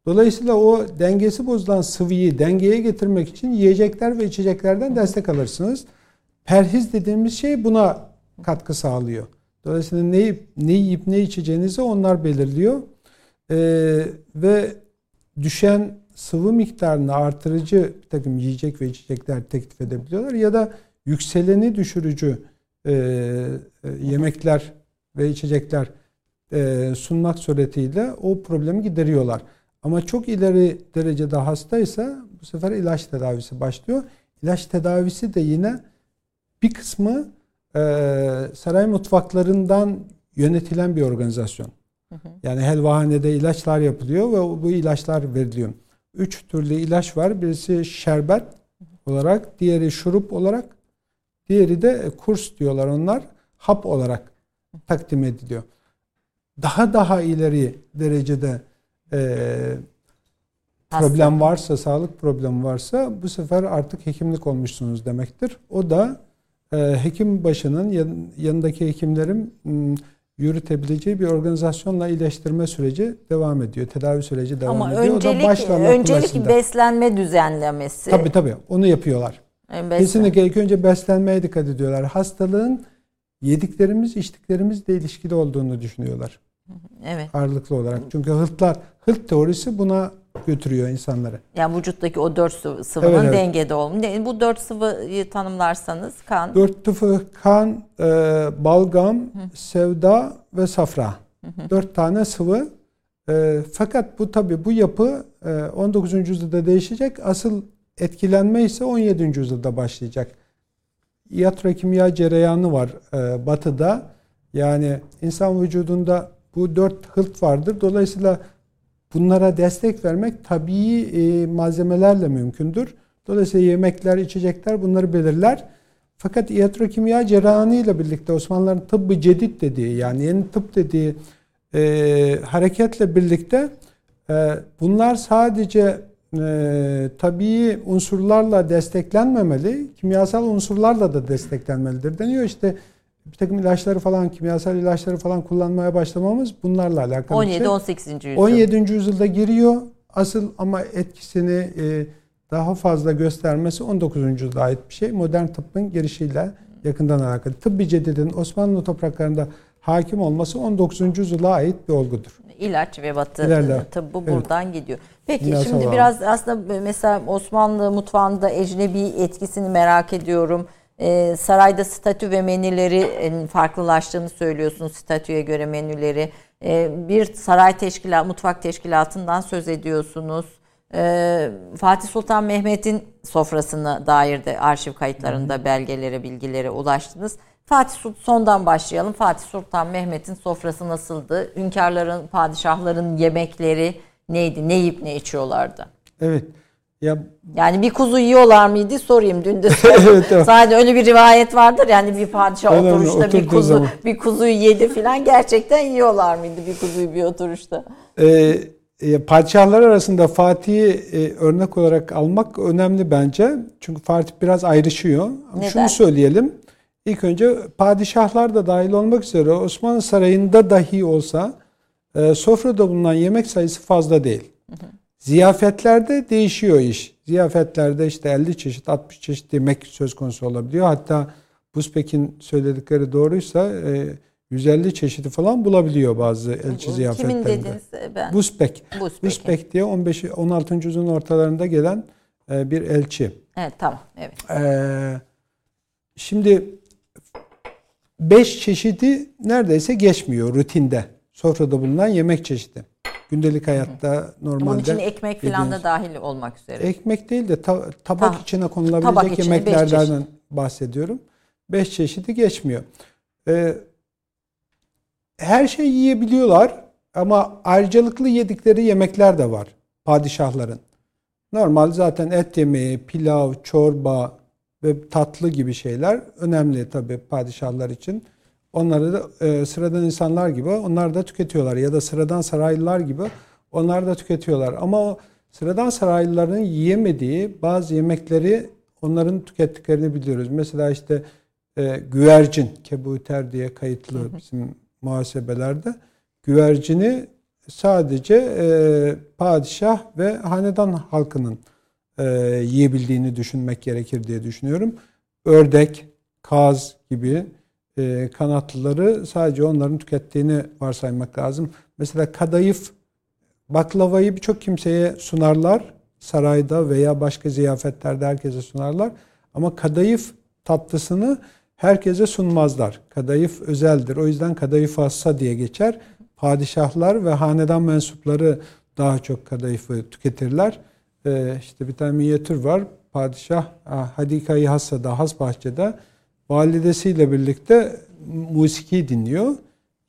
Dolayısıyla o dengesi bozulan sıvıyı dengeye getirmek için yiyecekler ve içeceklerden destek alırsınız. Perhiz dediğimiz şey buna katkı sağlıyor. Dolayısıyla ne, ne yiyip ne içeceğinizi onlar belirliyor. Ee, ve düşen sıvı miktarını artırıcı bir takım yiyecek ve içecekler teklif edebiliyorlar. Ya da yükseleni düşürücü e, e, yemekler ve içecekler e, sunmak suretiyle o problemi gideriyorlar. Ama çok ileri derecede hastaysa bu sefer ilaç tedavisi başlıyor. İlaç tedavisi de yine bir kısmı e, saray mutfaklarından yönetilen bir organizasyon. Yani helvahanede ilaçlar yapılıyor ve bu ilaçlar veriliyor. Üç türlü ilaç var. Birisi şerbet olarak, diğeri şurup olarak, diğeri de kurs diyorlar onlar. Hap olarak takdim ediliyor. Daha daha ileri derecede e, problem varsa, sağlık problemi varsa bu sefer artık hekimlik olmuşsunuz demektir. O da ee, hekim başının yanındaki hekimlerin yürütebileceği bir organizasyonla iyileştirme süreci devam ediyor. Tedavi süreci devam Ama ediyor. Öncelik, o da öncelik beslenme düzenlemesi. Tabii tabii onu yapıyorlar. Beslen. Kesinlikle ilk önce beslenmeye dikkat ediyorlar. Hastalığın yediklerimiz, içtiklerimizle ilişkili olduğunu düşünüyorlar. Evet. Ağırlıklı olarak. Çünkü hırtlar, hırt teorisi buna götürüyor insanları. Yani vücuttaki o dört sıvının evet, evet. dengede olması. Bu dört sıvıyı tanımlarsanız kan. Dört sıvı kan, e, balgam, Hı. sevda ve safra. Hı Dört tane sıvı. E, fakat bu tabi bu yapı e, 19. yüzyılda değişecek. Asıl etkilenme ise 17. yüzyılda başlayacak. Iatrokimya cereyanı var e, batıda. Yani insan vücudunda bu dört hılt vardır. Dolayısıyla bunlara destek vermek tabii e, malzemelerle mümkündür. Dolayısıyla yemekler, içecekler bunları belirler. Fakat iatrokimya cerrahı ile birlikte Osmanlıların tıbbı cedid dediği yani yeni tıp dediği e, hareketle birlikte e, bunlar sadece e, tabii unsurlarla desteklenmemeli, kimyasal unsurlarla da desteklenmelidir deniyor. İşte bir takım ilaçları falan, kimyasal ilaçları falan kullanmaya başlamamız bunlarla alakalı 17 18. yüzyıl. 17. yüzyılda giriyor asıl ama etkisini e, daha fazla göstermesi 19. yüzyılda ait bir şey. Modern tıbbın girişiyle yakından alakalı. Tıbbi cedidin Osmanlı topraklarında hakim olması 19. yüzyıla ait bir olgudur. İlaç ve batı tıbbı evet. buradan gidiyor. Peki Biraz şimdi biraz aslında mesela Osmanlı mutfağında ecnebi etkisini merak ediyorum. Ee, sarayda statü ve menüleri farklılaştığını söylüyorsun statüye göre menüleri. Ee, bir saray teşkilat, mutfak teşkilatından söz ediyorsunuz. Ee, Fatih Sultan Mehmet'in sofrasına dair de arşiv kayıtlarında belgelere, bilgilere ulaştınız. Fatih Sultan sondan başlayalım. Fatih Sultan Mehmet'in sofrası nasıldı? Hünkârların, padişahların yemekleri neydi? Ne yiyip ne içiyorlardı? Evet. Ya yani bir kuzu yiyorlar mıydı sorayım dün de (laughs) evet, evet. Sadece öyle bir rivayet vardır yani bir padişah Önemli, oturuşta bir kuzu zaman. bir kuzuyu yedi filan gerçekten yiyorlar mıydı bir kuzuyu bir oturuşta? Ee, e, padişahlar arasında Fatih'i e, örnek olarak almak önemli bence. Çünkü Fatih biraz ayrışıyor. Neden? Şunu söyleyelim. İlk önce padişahlar da dahil olmak üzere Osmanlı Sarayı'nda dahi olsa e, sofrada bulunan yemek sayısı fazla değil. Hı hı. Ziyafetlerde değişiyor iş. Ziyafetlerde işte 50 çeşit, 60 çeşit yemek söz konusu olabiliyor. Hatta Buzpek'in söyledikleri doğruysa 150 çeşidi falan bulabiliyor bazı elçi Bu, ziyafetlerinde. Kimin dediniz ben? Buzpek. Buzpek diye 15 16. yüzyılın ortalarında gelen bir elçi. Evet tamam. Evet. Ee, şimdi 5 çeşidi neredeyse geçmiyor rutinde. Sofrada bulunan yemek çeşidi. Gündelik hayatta normalde. Bunun için ekmek falan da dahil olmak üzere. Ekmek değil de ta, tabak ta, içine konulabilecek tabak yemeklerden bahsediyorum. 5 çeşidi geçmiyor. Ee, her şey yiyebiliyorlar ama ayrıcalıklı yedikleri yemekler de var padişahların. Normal zaten et yemeği, pilav, çorba, ve tatlı gibi şeyler önemli tabii padişahlar için. Onları da e, sıradan insanlar gibi onlar da tüketiyorlar ya da sıradan saraylılar gibi onlar da tüketiyorlar. Ama o sıradan saraylıların yiyemediği bazı yemekleri onların tükettiklerini biliyoruz. Mesela işte e, güvercin, kebuter diye kayıtlı bizim muhasebelerde. Güvercini sadece e, padişah ve hanedan halkının e, yiyebildiğini düşünmek gerekir diye düşünüyorum. Ördek, kaz gibi e, kanatlıları sadece onların tükettiğini varsaymak lazım. Mesela kadayıf baklavayı birçok kimseye sunarlar. Sarayda veya başka ziyafetlerde herkese sunarlar. Ama kadayıf tatlısını herkese sunmazlar. Kadayıf özeldir. O yüzden kadayıf hassa diye geçer. Padişahlar ve hanedan mensupları daha çok kadayıfı tüketirler e, işte bir tane minyatür var. Padişah Hadika-i Hassa'da, Has Bahçe'de validesiyle birlikte musiki dinliyor.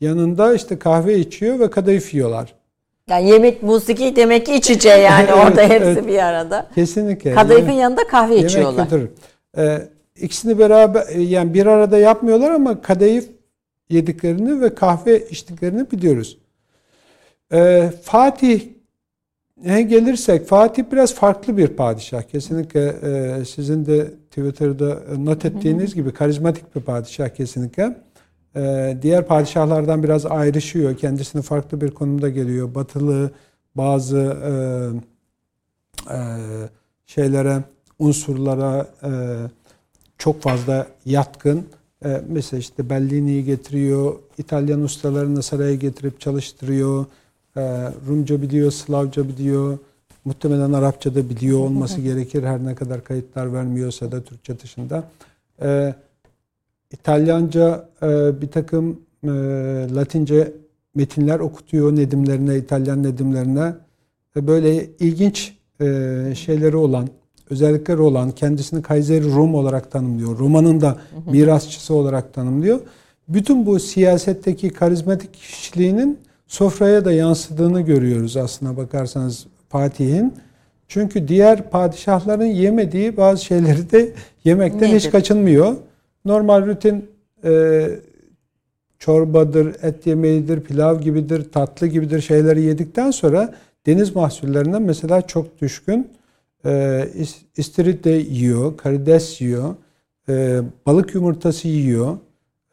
Yanında işte kahve içiyor ve kadayıf yiyorlar. Yani yemek, musiki demek ki iç içe yani (laughs) orada hepsi evet, bir arada. Kesinlikle. Kadayıfın yani, yanında kahve içiyorlar. Götürür. Ee, ikisini beraber yani bir arada yapmıyorlar ama kadayıf yediklerini ve kahve içtiklerini biliyoruz. Ee, Fatih gelirsek Fatih biraz farklı bir padişah. Kesinlikle e, sizin de Twitter'da not ettiğiniz gibi karizmatik bir padişah kesinlikle. E, diğer padişahlardan biraz ayrışıyor. Kendisini farklı bir konumda geliyor. Batılı bazı e, e, şeylere, unsurlara e, çok fazla yatkın. E, mesela işte Bellini'yi getiriyor. İtalyan ustalarını saraya getirip çalıştırıyor Rumca biliyor, Slavca biliyor. Muhtemelen Arapça da biliyor olması (laughs) gerekir. Her ne kadar kayıtlar vermiyorsa da Türkçe dışında. Ee, İtalyanca e, bir takım e, Latince metinler okutuyor Nedimlerine, İtalyan Nedimlerine. Böyle ilginç e, şeyleri olan, özellikleri olan, kendisini Kayseri Rum olarak tanımlıyor. Roma'nın da mirasçısı olarak tanımlıyor. Bütün bu siyasetteki karizmatik kişiliğinin sofraya da yansıdığını görüyoruz aslına bakarsanız Fatih'in. Çünkü diğer padişahların yemediği bazı şeyleri de yemekten Nedir? hiç kaçınmıyor. Normal rutin e, çorbadır, et yemeğidir, pilav gibidir, tatlı gibidir şeyleri yedikten sonra deniz mahsullerinden mesela çok düşkün. E, istiridye yiyor, karides yiyor, e, balık yumurtası yiyor,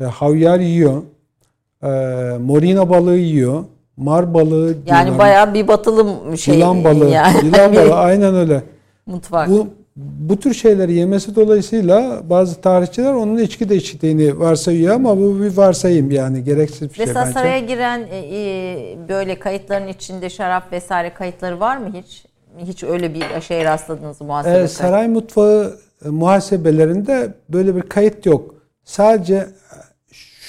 e, havyar yiyor, e, morina balığı yiyor. mar balığı Yani diyorlar. bayağı bir batılı şey. Yılan balığı. Yani. Yılan (laughs) balığı aynen öyle. Mutfak. Bu bu tür şeyleri yemesi dolayısıyla bazı tarihçiler onun içki de içtiğini varsayıyor ama bu bir varsayım yani gereksiz bir şey Mesela bence. saraya giren e, e, böyle kayıtların içinde şarap vesaire kayıtları var mı hiç? Hiç öyle bir şey rastladınız muhasebe Ee, kayıt? saray mutfağı e, muhasebelerinde böyle bir kayıt yok. Sadece e,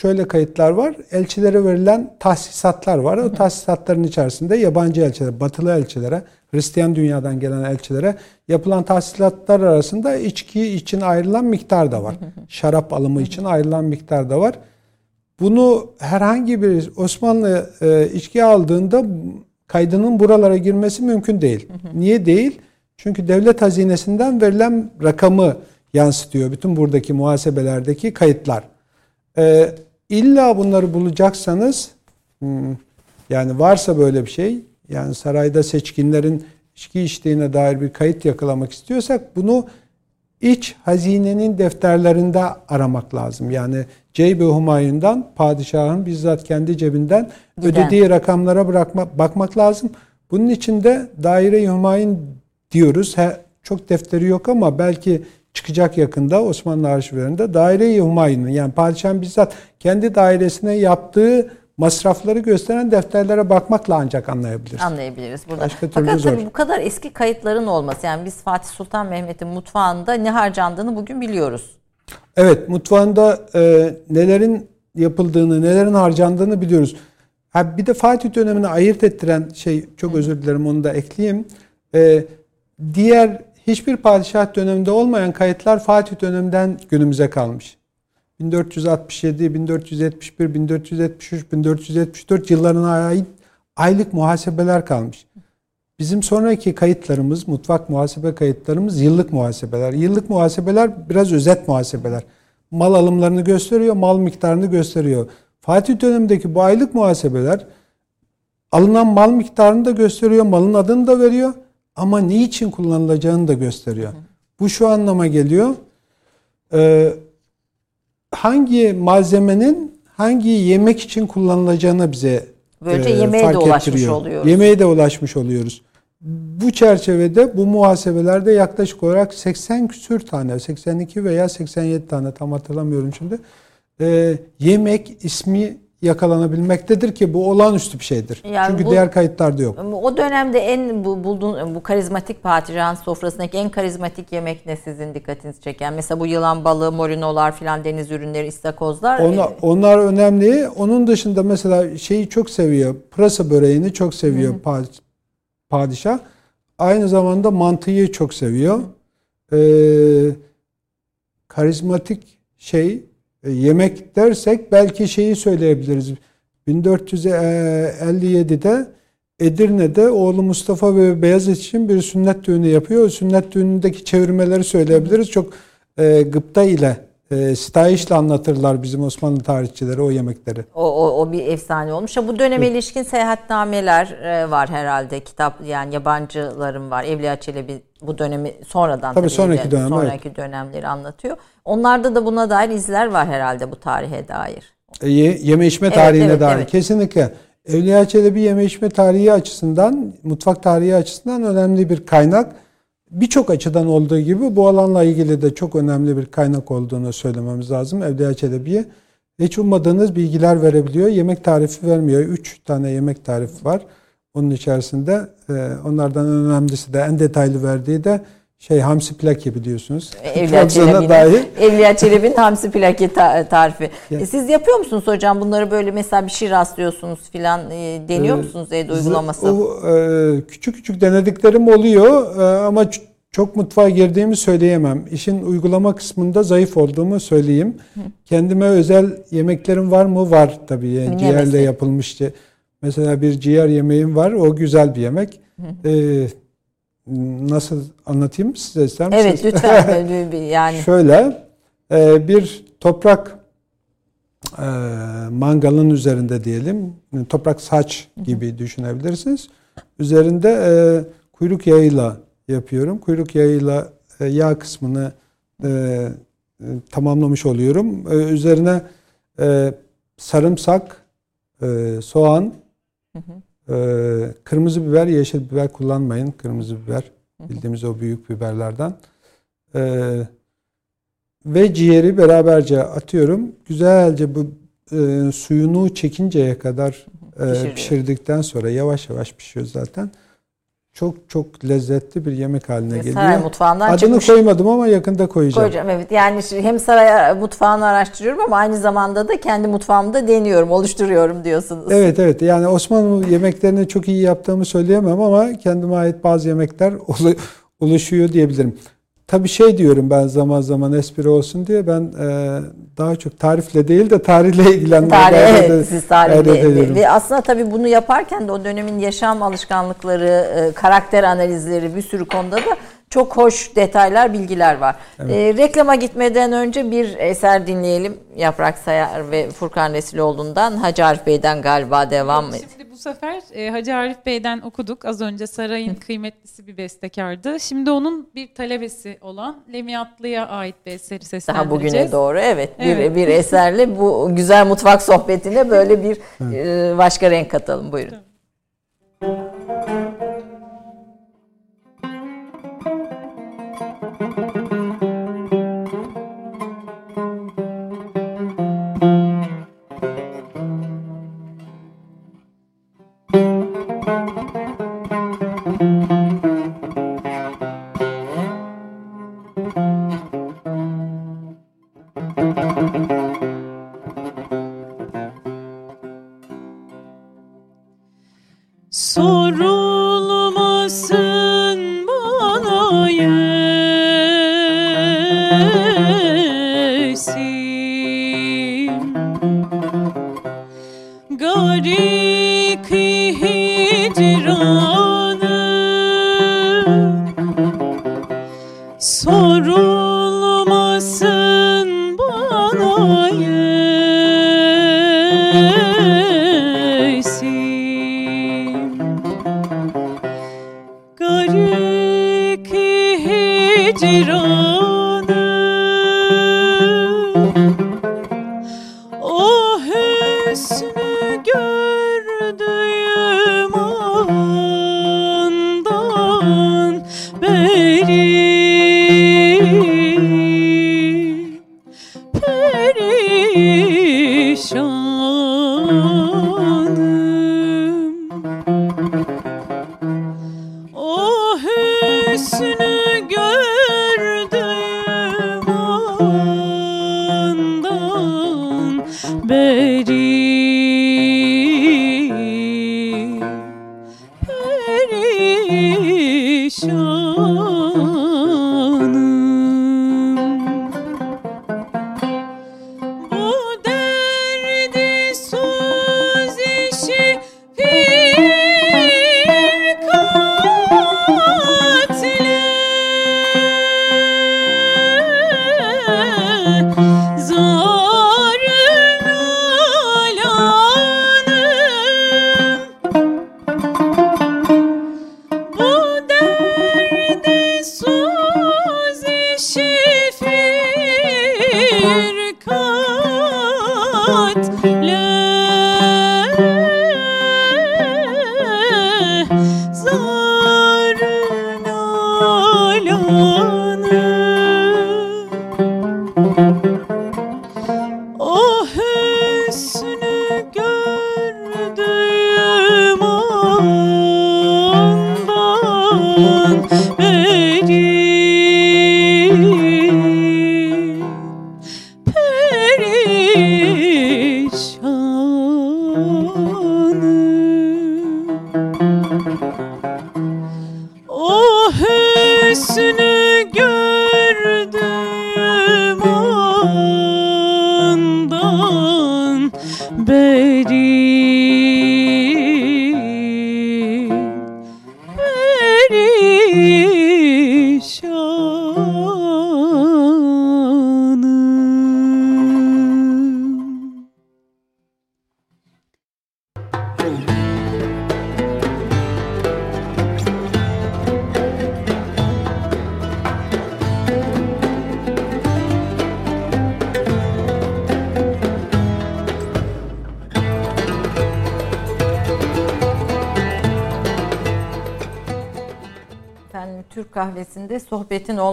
şöyle kayıtlar var. Elçilere verilen tahsisatlar var. O tahsisatların içerisinde yabancı elçilere, batılı elçilere, Hristiyan dünyadan gelen elçilere yapılan tahsisatlar arasında içki için ayrılan miktar da var. Şarap alımı için ayrılan miktar da var. Bunu herhangi bir Osmanlı e, içki aldığında kaydının buralara girmesi mümkün değil. Niye değil? Çünkü devlet hazinesinden verilen rakamı yansıtıyor bütün buradaki muhasebelerdeki kayıtlar. E, illa bunları bulacaksanız hmm, yani varsa böyle bir şey yani sarayda seçkinlerin içki içtiğine dair bir kayıt yakalamak istiyorsak bunu iç hazinenin defterlerinde aramak lazım. Yani Ceybe Humayun'dan padişahın bizzat kendi cebinden Giden. ödediği rakamlara bırakma, bakmak lazım. Bunun için de daire-i Humayun diyoruz. He, çok defteri yok ama belki çıkacak yakında Osmanlı arşivlerinde daire-i Humayun'un yani padişahın bizzat kendi dairesine yaptığı masrafları gösteren defterlere bakmakla ancak anlayabiliriz. Anlayabiliriz burada. Başka türlü Fakat zor. tabii bu kadar eski kayıtların olması yani biz Fatih Sultan Mehmet'in mutfağında ne harcandığını bugün biliyoruz. Evet, mutfağında e, nelerin yapıldığını, nelerin harcandığını biliyoruz. Ha, bir de Fatih dönemini ayırt ettiren şey, çok özür dilerim onu da ekleyeyim. E, diğer hiçbir padişah döneminde olmayan kayıtlar Fatih döneminden günümüze kalmış. 1467, 1471, 1473, 1474 yıllarına ait aylık muhasebeler kalmış. Bizim sonraki kayıtlarımız, mutfak muhasebe kayıtlarımız yıllık muhasebeler. Yıllık muhasebeler biraz özet muhasebeler. Mal alımlarını gösteriyor, mal miktarını gösteriyor. Fatih dönemindeki bu aylık muhasebeler alınan mal miktarını da gösteriyor, malın adını da veriyor ama niçin kullanılacağını da gösteriyor. Bu şu anlama geliyor. Ee, hangi malzemenin hangi yemek için kullanılacağını bize Böylece e, yemeğe de fark ulaşmış ettiriyor. oluyoruz. Yemeğe de ulaşmış oluyoruz. Bu çerçevede bu muhasebelerde yaklaşık olarak 80 küsür tane, 82 veya 87 tane tam hatırlamıyorum şimdi. e, yemek ismi yakalanabilmektedir ki bu olağanüstü bir şeydir. Yani Çünkü bu- diğer kayıtlarda yok. O dönemde en bu, bulduğun bu karizmatik padişahın sofrasındaki en karizmatik yemek ne sizin dikkatinizi çeken? Mesela bu yılan balığı, morinolar filan deniz ürünleri, istakozlar. Ona, e, onlar önemli. Onun dışında mesela şeyi çok seviyor. Pırasa böreğini çok seviyor pa- padişah. Aynı zamanda mantıyı çok seviyor. Ee, karizmatik şey yemek dersek belki şeyi söyleyebiliriz. 1457'de Edirne'de oğlu Mustafa ve Beyazıt için bir sünnet düğünü yapıyor. O sünnet düğünündeki çevirmeleri söyleyebiliriz. Çok e, gıpta ile e, sitayişle anlatırlar bizim Osmanlı tarihçileri o yemekleri. O, o, o bir efsane olmuş. Bu döneme ilişkin seyahatnameler e, var herhalde. Kitap yani yabancıların var. Evliya Çelebi bu dönemi sonradan Tabii sonraki dönem, sonraki dönemleri anlatıyor. Onlarda da buna dair izler var herhalde bu tarihe dair. E, ye- yeme içme Evet, tarihine evet, dair. evet. Kesinlikle. Evliya Çelebi yeme içme tarihi açısından, mutfak tarihi açısından önemli bir kaynak. Birçok açıdan olduğu gibi bu alanla ilgili de çok önemli bir kaynak olduğunu söylememiz lazım Evliya Çelebi'ye. Hiç ummadığınız bilgiler verebiliyor. Yemek tarifi vermiyor. Üç tane yemek tarifi var. Onun içerisinde e, onlardan önemlisi de en detaylı verdiği de şey hamsi plaki biliyorsunuz. (laughs) Evliya Trabzon'a Çelebi'nin. (laughs) Evliya Çelebi'nin hamsi plaki ta- tarifi. Ya. E, Siz yapıyor musunuz hocam bunları böyle mesela bir şey rastlıyorsunuz filan e, deniyor Ee, musunuz evde uygulaması? O, e, küçük küçük denediklerim oluyor e, ama çok mutfağa girdiğimi söyleyemem. İşin uygulama kısmında zayıf olduğumu söyleyeyim. Kendime özel yemeklerim var mı? Var tabii. Yani Ne ciğerle mesela? yapılmış. ci- Mesela bir ciğer yemeğim var. O güzel bir yemek. E, nasıl anlatayım size ister misiniz? Evet lütfen (laughs) yani Şöyle e, bir toprak e, mangalın üzerinde diyelim toprak saç gibi düşünebilirsiniz. Üzerinde e, kuyruk yağıyla yapıyorum. Kuyruk yağıyla yağ kısmını tamamlamış oluyorum. Üzerine sarımsak, soğan, Hı hı. Ee, kırmızı biber, yeşil biber kullanmayın. Kırmızı biber bildiğimiz o büyük biberlerden. Ee, ve ciğeri beraberce atıyorum. Güzelce bu e, suyunu çekinceye kadar e, pişirdikten sonra yavaş yavaş pişiyor zaten çok çok lezzetli bir yemek haline geliyor. Saray mutfağından Adını çıkmış. koymadım ama yakında koyacağım. Koyacağım evet. Yani hem saray mutfağını araştırıyorum ama aynı zamanda da kendi mutfağımda deniyorum, oluşturuyorum diyorsunuz. Evet evet. Yani Osmanlı yemeklerini çok iyi yaptığımı söyleyemem ama kendime ait bazı yemekler (laughs) oluşuyor diyebilirim. Tabii şey diyorum ben zaman zaman espri olsun diye ben e, daha çok tarifle değil de tarihle ilgilenmeye Tarih, evet, siz tarihle. Ve aslında tabii bunu yaparken de o dönemin yaşam alışkanlıkları, e, karakter analizleri bir sürü konuda da çok hoş detaylar, bilgiler var. Evet. E, reklama gitmeden önce bir eser dinleyelim. Yaprak Sayar ve Furkan Resiloğlu'ndan. Hacı Arif Bey'den galiba devam evet, Şimdi bu sefer e, Hacı Arif Bey'den okuduk. Az önce Saray'ın kıymetlisi bir bestekardı. Şimdi onun bir talebesi olan Lemiyatlı'ya ait bir eseri seslendireceğiz. Daha bugüne doğru evet. evet. Bir, bir eserle bu güzel mutfak sohbetine böyle bir e, başka renk katalım. Buyurun. Tamam.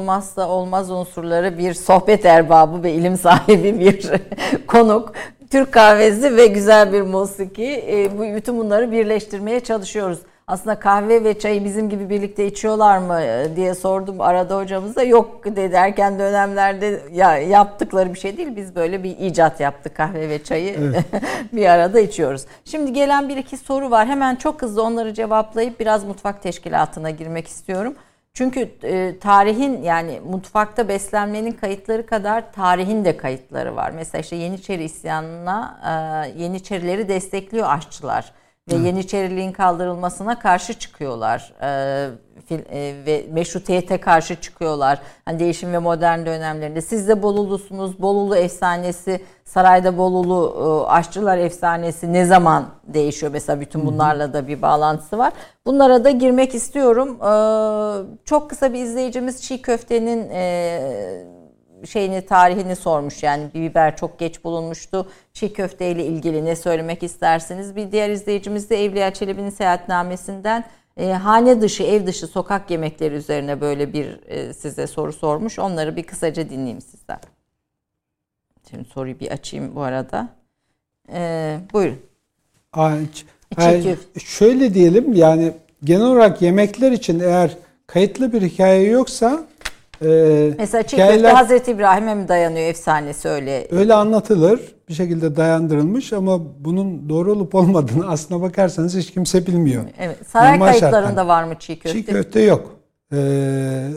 Olmazsa olmaz unsurları bir sohbet erbabı ve ilim sahibi bir (laughs) konuk. Türk kahvesi ve güzel bir musiki. E, bu bütün bunları birleştirmeye çalışıyoruz. Aslında kahve ve çayı bizim gibi birlikte içiyorlar mı e, diye sordum arada hocamıza. Yok dedi erken dönemlerde ya yaptıkları bir şey değil. Biz böyle bir icat yaptık kahve ve çayı evet. (laughs) bir arada içiyoruz. Şimdi gelen bir iki soru var. Hemen çok hızlı onları cevaplayıp biraz mutfak teşkilatına girmek istiyorum. Çünkü e, tarihin yani mutfakta beslenmenin kayıtları kadar tarihin de kayıtları var. Mesela işte Yeniçeri isyanına e, Yeniçerileri destekliyor aşçılar ve Hı. Yeniçeriliğin kaldırılmasına karşı çıkıyorlar. E, e, ve meşrutiyete karşı çıkıyorlar. Hani değişim ve modern dönemlerinde. Siz de Bolulusunuz. Bolulu efsanesi, sarayda Bolulu e, aşçılar efsanesi ne zaman değişiyor? Mesela bütün bunlarla da bir bağlantısı var. Bunlara da girmek istiyorum. E, çok kısa bir izleyicimiz çiğ köftenin şeyini tarihini sormuş yani biber çok geç bulunmuştu. Çiğ köfte ile ilgili ne söylemek istersiniz? Bir diğer izleyicimiz de Evliya Çelebi'nin seyahatnamesinden e, hane dışı, ev dışı sokak yemekleri üzerine böyle bir e, size soru sormuş. Onları bir kısaca dinleyeyim sizden. Şimdi soruyu bir açayım bu arada. E, buyurun. Aç. Yani şöyle diyelim yani genel olarak yemekler için eğer kayıtlı bir hikaye yoksa ee, Mesela çiğ köfte Hazreti İbrahim'e mi dayanıyor efsanesi öyle? Öyle anlatılır. Bir şekilde dayandırılmış ama bunun doğru olup olmadığını aslına bakarsanız hiç kimse bilmiyor. Evet. Saray Normal kayıtlarında şartlar. var mı çiğ köfte? Çiğ köfte yok. Ee,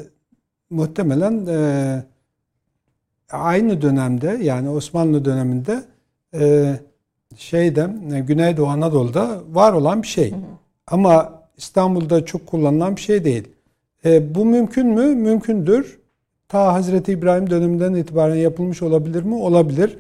muhtemelen e, aynı dönemde yani Osmanlı döneminde e, şeyde e, Güneydoğu Anadolu'da var olan bir şey. Hı hı. Ama İstanbul'da çok kullanılan bir şey değil. E, bu mümkün mü? Mümkündür. Ta Hazreti İbrahim döneminden itibaren yapılmış olabilir mi? Olabilir.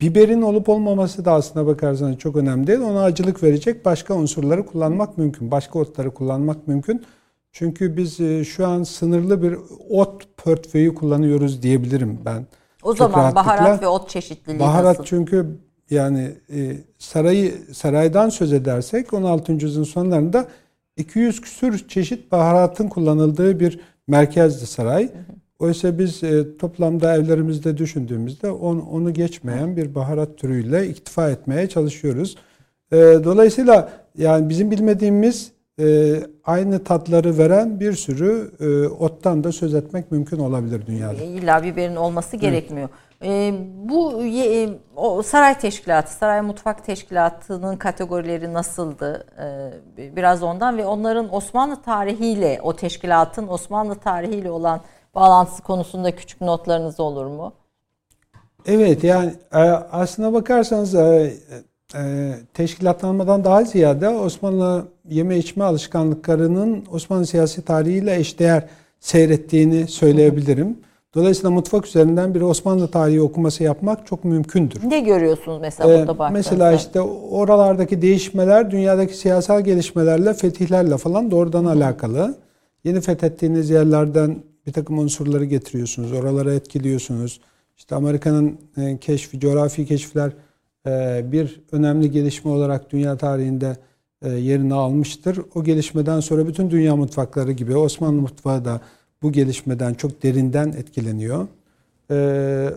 Biberin olup olmaması da aslına bakarsanız çok önemli değil. Ona acılık verecek başka unsurları kullanmak mümkün. Başka otları kullanmak mümkün. Çünkü biz e, şu an sınırlı bir ot portföyü kullanıyoruz diyebilirim ben. O çok zaman rahatlıkla. baharat ve ot çeşitliliği Baharat nasıl? çünkü yani e, sarayı saraydan söz edersek 16. yüzyılın sonlarında 200 küsür çeşit baharatın kullanıldığı bir merkezdi saray. Oysa biz e, toplamda evlerimizde düşündüğümüzde on, onu geçmeyen bir baharat türüyle iktifa etmeye çalışıyoruz. E, dolayısıyla yani bizim bilmediğimiz e, aynı tatları veren bir sürü e, ottan da söz etmek mümkün olabilir dünyada. İlla biberin olması gerekmiyor. Evet. E, bu e, o saray teşkilatı, saray mutfak teşkilatının kategorileri nasıldı? E, biraz ondan ve onların Osmanlı tarihiyle, o teşkilatın Osmanlı tarihiyle olan bağlantısı konusunda küçük notlarınız olur mu? Evet yani e, aslına bakarsanız e, e, teşkilatlanmadan daha ziyade Osmanlı yeme içme alışkanlıklarının Osmanlı siyasi tarihiyle eşdeğer seyrettiğini söyleyebilirim. Dolayısıyla mutfak üzerinden bir Osmanlı tarihi okuması yapmak çok mümkündür. Ne görüyorsunuz mesela ee, burada baktığınızda? Mesela işte oralardaki değişmeler dünyadaki siyasal gelişmelerle, fetihlerle falan doğrudan Hı. alakalı. Yeni fethettiğiniz yerlerden bir takım unsurları getiriyorsunuz, oralara etkiliyorsunuz. İşte Amerika'nın e, keşfi, coğrafi keşifler e, bir önemli gelişme olarak dünya tarihinde e, yerini almıştır. O gelişmeden sonra bütün dünya mutfakları gibi Osmanlı mutfağı da bu gelişmeden çok derinden etkileniyor. Ee,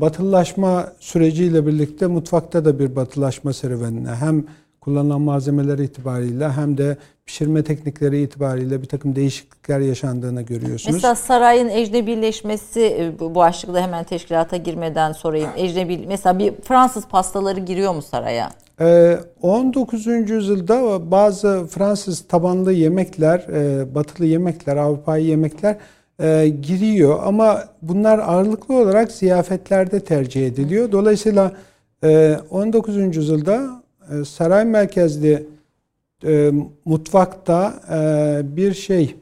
batılılaşma süreciyle birlikte mutfakta da bir batılaşma serüvenine hem kullanılan malzemeler itibariyle hem de pişirme teknikleri itibariyle bir takım değişiklikler yaşandığını görüyorsunuz. Mesela sarayın ecnebileşmesi e, bu başlıkta hemen teşkilata girmeden sorayım. Ecnebi mesela bir Fransız pastaları giriyor mu saraya? 19. Ee, yüzyılda bazı Fransız tabanlı yemekler, e, batılı yemekler, Avrupa'yı yemekler e, giriyor ama bunlar ağırlıklı olarak ziyafetlerde tercih ediliyor. Dolayısıyla 19. yüzyılda saray merkezli mutfakta bir şey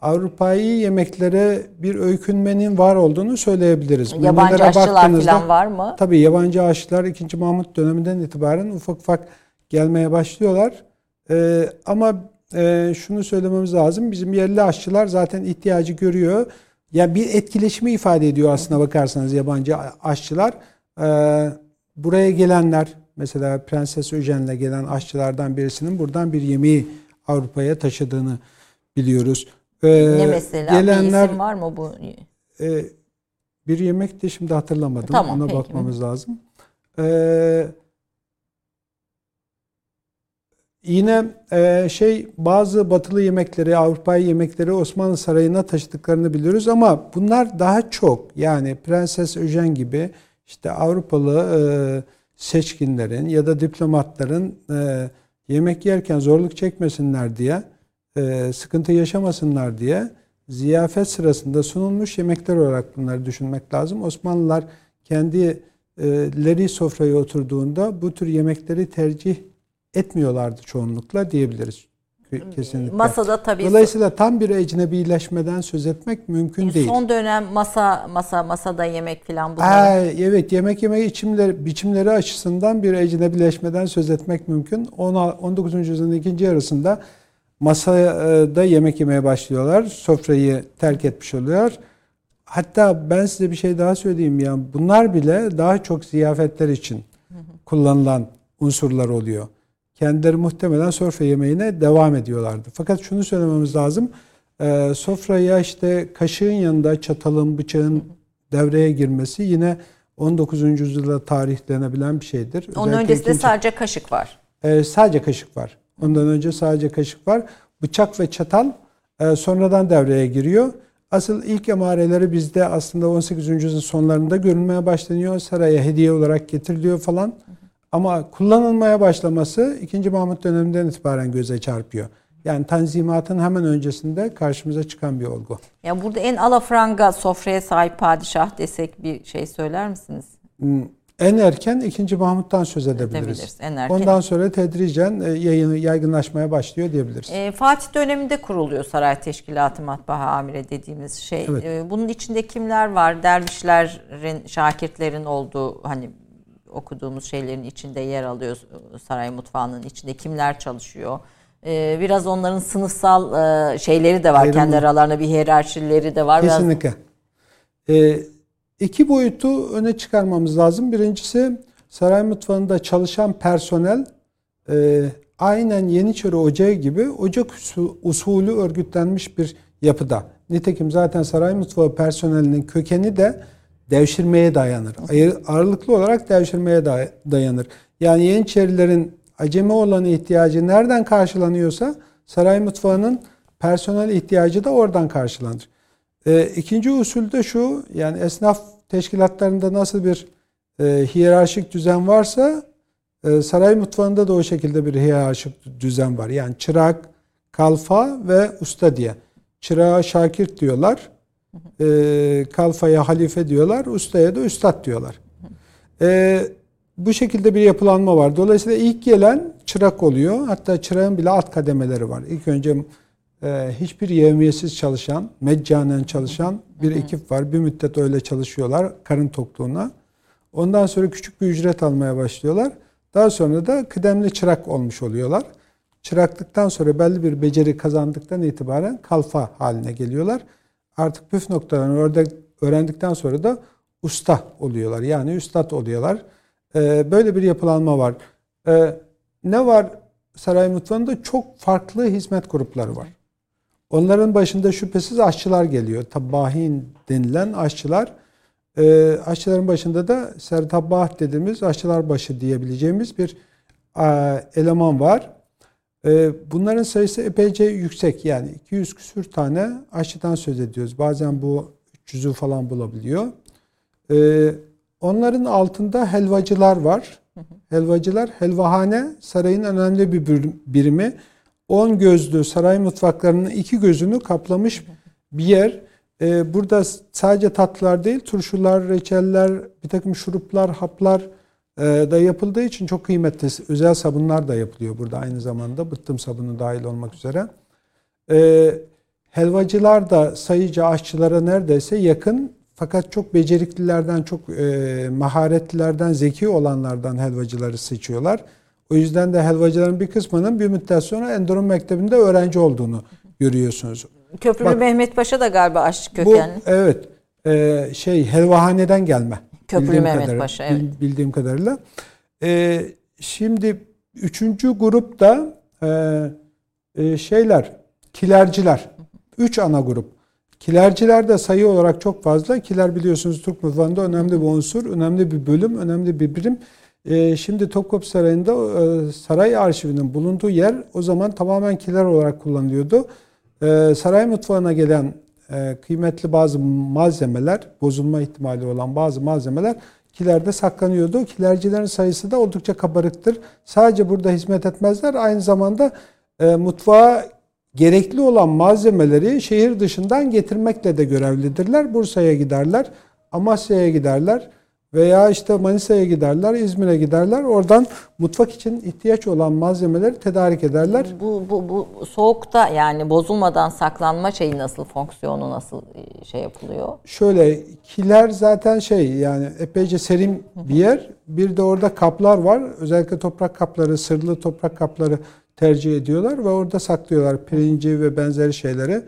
Avrupa'yı yemeklere bir öykünmenin var olduğunu söyleyebiliriz. Yabancı Bunlara aşçılar falan var mı? Tabii yabancı aşçılar 2. Mahmut döneminden itibaren ufak ufak gelmeye başlıyorlar. Ee, ama e, şunu söylememiz lazım. Bizim yerli aşçılar zaten ihtiyacı görüyor. Ya yani bir etkileşimi ifade ediyor aslına bakarsanız yabancı aşçılar. Ee, buraya gelenler mesela Prenses Öjen'le gelen aşçılardan birisinin buradan bir yemeği Avrupa'ya taşıdığını biliyoruz. Ee, ne mesela? Gelenler, bir isim var mı bu? E, bir yemek de şimdi hatırlamadım. Tamam, Ona peki. bakmamız lazım. Ee, yine e, şey bazı batılı yemekleri, Avrupa yemekleri Osmanlı Sarayı'na taşıdıklarını biliyoruz ama bunlar daha çok yani Prenses Öjen gibi işte Avrupalı e, seçkinlerin ya da diplomatların e, yemek yerken zorluk çekmesinler diye, e, sıkıntı yaşamasınlar diye ziyafet sırasında sunulmuş yemekler olarak bunları düşünmek lazım. Osmanlılar kendileri sofraya oturduğunda bu tür yemekleri tercih etmiyorlardı çoğunlukla diyebiliriz. Kesinlikle. Masada tabii. Dolayısıyla tam bir ecnebileşmeden söz etmek mümkün değil. Son dönem masa masa masada yemek falan bunlar. Evet yemek yeme içimleri, biçimleri açısından bir ecnebileşmeden söz etmek mümkün. 19. yüzyılın ikinci yarısında masada yemek yemeye başlıyorlar. Sofrayı terk etmiş oluyor. Hatta ben size bir şey daha söyleyeyim ya. Bunlar bile daha çok ziyafetler için kullanılan unsurlar oluyor. Kendileri muhtemelen sofra yemeğine devam ediyorlardı. Fakat şunu söylememiz lazım. E, sofraya işte kaşığın yanında çatalın, bıçağın devreye girmesi yine 19. yüzyılda tarihlenebilen bir şeydir. Onun Özellikle öncesinde ikinci, sadece kaşık var. E, sadece kaşık var. Ondan önce sadece kaşık var. Bıçak ve çatal e, sonradan devreye giriyor. Asıl ilk emareleri bizde aslında 18. yüzyılın sonlarında görülmeye başlanıyor. Saraya hediye olarak getiriliyor falan. Ama kullanılmaya başlaması 2. Mahmut döneminden itibaren göze çarpıyor. Yani tanzimatın hemen öncesinde karşımıza çıkan bir olgu. Ya burada en alafranga sofraya sahip padişah desek bir şey söyler misiniz? Hmm, en erken 2. Mahmut'tan söz edebiliriz. En erken. Ondan sonra tedricen e, yayını yaygınlaşmaya başlıyor diyebiliriz. E, Fatih döneminde kuruluyor Saray Teşkilatı Matbaa Amire dediğimiz şey. Evet. E, bunun içinde kimler var? Dervişlerin, şakirtlerin olduğu hani okuduğumuz şeylerin içinde yer alıyor saray mutfağının içinde kimler çalışıyor. Ee, biraz onların sınıfsal e, şeyleri de var. Ayrımlı. Kendi aralarında bir hiyerarşileri de var. Kesinlikle. Biraz... Ee, iki boyutu öne çıkarmamız lazım. Birincisi saray mutfağında çalışan personel e, aynen Yeniçeri Ocağı gibi ocak usulü örgütlenmiş bir yapıda. Nitekim zaten saray mutfağı personelinin kökeni de devşirmeye dayanır. Ağırlıklı olarak devşirmeye dayanır. Yani Yeniçerilerin acemi olan ihtiyacı nereden karşılanıyorsa saray mutfağının personel ihtiyacı da oradan karşılanır. E, ikinci usul de şu, yani esnaf teşkilatlarında nasıl bir e, hiyerarşik düzen varsa e, saray mutfağında da o şekilde bir hiyerarşik düzen var. Yani çırak, kalfa ve usta diye. Çırağa şakir diyorlar e, kalfaya halife diyorlar, ustaya da üstad diyorlar. E, bu şekilde bir yapılanma var. Dolayısıyla ilk gelen çırak oluyor. Hatta çırağın bile alt kademeleri var. İlk önce e, hiçbir yevmiyesiz çalışan, meccanen çalışan bir ekip var. Bir müddet öyle çalışıyorlar karın tokluğuna. Ondan sonra küçük bir ücret almaya başlıyorlar. Daha sonra da kıdemli çırak olmuş oluyorlar. Çıraklıktan sonra belli bir beceri kazandıktan itibaren kalfa haline geliyorlar artık püf noktalarını orada öğrendikten sonra da usta oluyorlar. Yani üstad oluyorlar. Ee, böyle bir yapılanma var. Ee, ne var saray mutfağında? Çok farklı hizmet grupları var. Onların başında şüphesiz aşçılar geliyor. Tabbahin denilen aşçılar. Ee, aşçıların başında da sertabbah dediğimiz aşçılar başı diyebileceğimiz bir eleman var. Ee, bunların sayısı epeyce yüksek yani 200 küsür tane aşçıdan söz ediyoruz. Bazen bu 300'ü falan bulabiliyor. Ee, onların altında helvacılar var. Helvacılar, helvahane sarayın önemli bir birimi. 10 gözlü saray mutfaklarının iki gözünü kaplamış bir yer. Ee, burada sadece tatlılar değil, turşular, reçeller, bir takım şuruplar, haplar, da yapıldığı için çok kıymetli özel sabunlar da yapılıyor burada aynı zamanda. Bıttım sabunu dahil olmak üzere. Ee, helvacılar da sayıca aşçılara neredeyse yakın fakat çok beceriklilerden, çok e, maharetlilerden, zeki olanlardan helvacıları seçiyorlar. O yüzden de helvacıların bir kısmının bir müddet sonra Endorum Mektebi'nde öğrenci olduğunu görüyorsunuz. Köprülü Bak, Mehmet Paşa da galiba aşçı kökenli. Bu, evet. E, şey helvahaneden gelme. Köprülü Mehmet kadarıyla, Paşa evet. Bildiğim kadarıyla. Ee, şimdi üçüncü grupta e, e, şeyler, kilerciler. üç ana grup. Kilerciler de sayı olarak çok fazla. Kiler biliyorsunuz Türk mutfağında önemli bir unsur, önemli bir bölüm, önemli bir birim. Ee, şimdi Topkapı Sarayı'nda e, saray arşivinin bulunduğu yer o zaman tamamen kiler olarak kullanılıyordu. Ee, saray mutfağına gelen e, kıymetli bazı malzemeler, bozulma ihtimali olan bazı malzemeler kilerde saklanıyordu. Kilercilerin sayısı da oldukça kabarıktır. Sadece burada hizmet etmezler. Aynı zamanda e, mutfağa gerekli olan malzemeleri şehir dışından getirmekle de görevlidirler. Bursa'ya giderler, Amasya'ya giderler veya işte Manisa'ya giderler, İzmir'e giderler. Oradan mutfak için ihtiyaç olan malzemeleri tedarik ederler. Bu, bu, bu soğukta yani bozulmadan saklanma şeyi nasıl, fonksiyonu nasıl e, şey yapılıyor? Şöyle kiler zaten şey yani epeyce serin bir yer. Bir de orada kaplar var. Özellikle toprak kapları, sırlı toprak kapları tercih ediyorlar ve orada saklıyorlar pirinci ve benzeri şeyleri.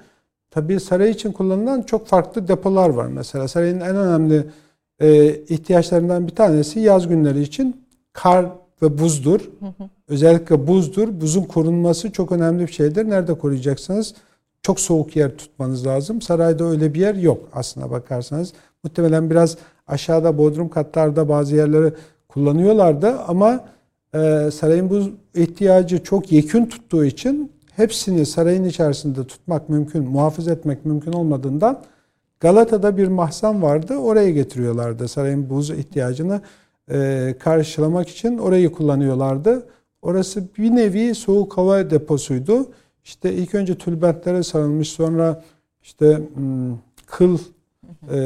Tabii saray için kullanılan çok farklı depolar var mesela. Sarayın en önemli e, ihtiyaçlarından bir tanesi yaz günleri için kar ve buzdur. Özellikle buzdur. Buzun korunması çok önemli bir şeydir. Nerede koruyacaksınız? Çok soğuk yer tutmanız lazım. Sarayda öyle bir yer yok aslına bakarsanız. Muhtemelen biraz aşağıda bodrum katlarda bazı yerleri kullanıyorlardı ama e, sarayın bu ihtiyacı çok yekün tuttuğu için hepsini sarayın içerisinde tutmak mümkün, muhafaza etmek mümkün olmadığından Galata'da bir mahzen vardı. Oraya getiriyorlardı. Sarayın buz ihtiyacını e, karşılamak için orayı kullanıyorlardı. Orası bir nevi soğuk hava deposuydu. İşte ilk önce tülbentlere sarılmış sonra işte hmm, kıl e,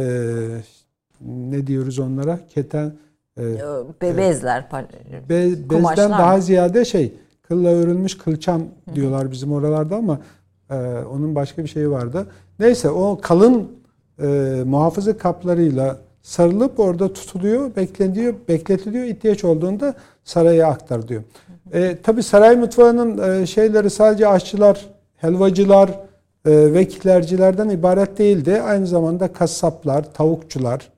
ne diyoruz onlara? Keten e, bezler. Be, bezden daha ziyade şey kılla örülmüş kılçam diyorlar bizim oralarda ama e, onun başka bir şeyi vardı. Neyse o kalın e, muhafaza kaplarıyla sarılıp orada tutuluyor, bekleniyor, bekletiliyor. ihtiyaç olduğunda saraya aktar diyor. E, Tabi saray mutfağının e, şeyleri sadece aşçılar, helvacılar e, ve kilercilerden ibaret değildi. Aynı zamanda kasaplar, tavukçular,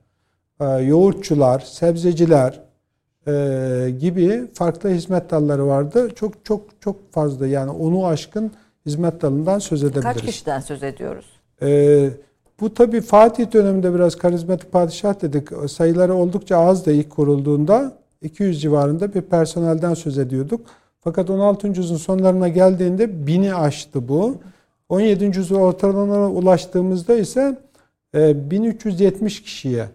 e, yoğurtçular, sebzeciler e, gibi farklı hizmet dalları vardı. Çok çok çok fazla yani onu aşkın hizmet dalından söz edebiliriz. Kaç kişiden söz ediyoruz? E, bu tabi Fatih döneminde biraz karizmatik padişah dedik. Sayıları oldukça az da ilk kurulduğunda 200 civarında bir personelden söz ediyorduk. Fakat 16. yüzyılın sonlarına geldiğinde bini aştı bu. 17. yüzyıl ortalarına ulaştığımızda ise 1370 e, kişiye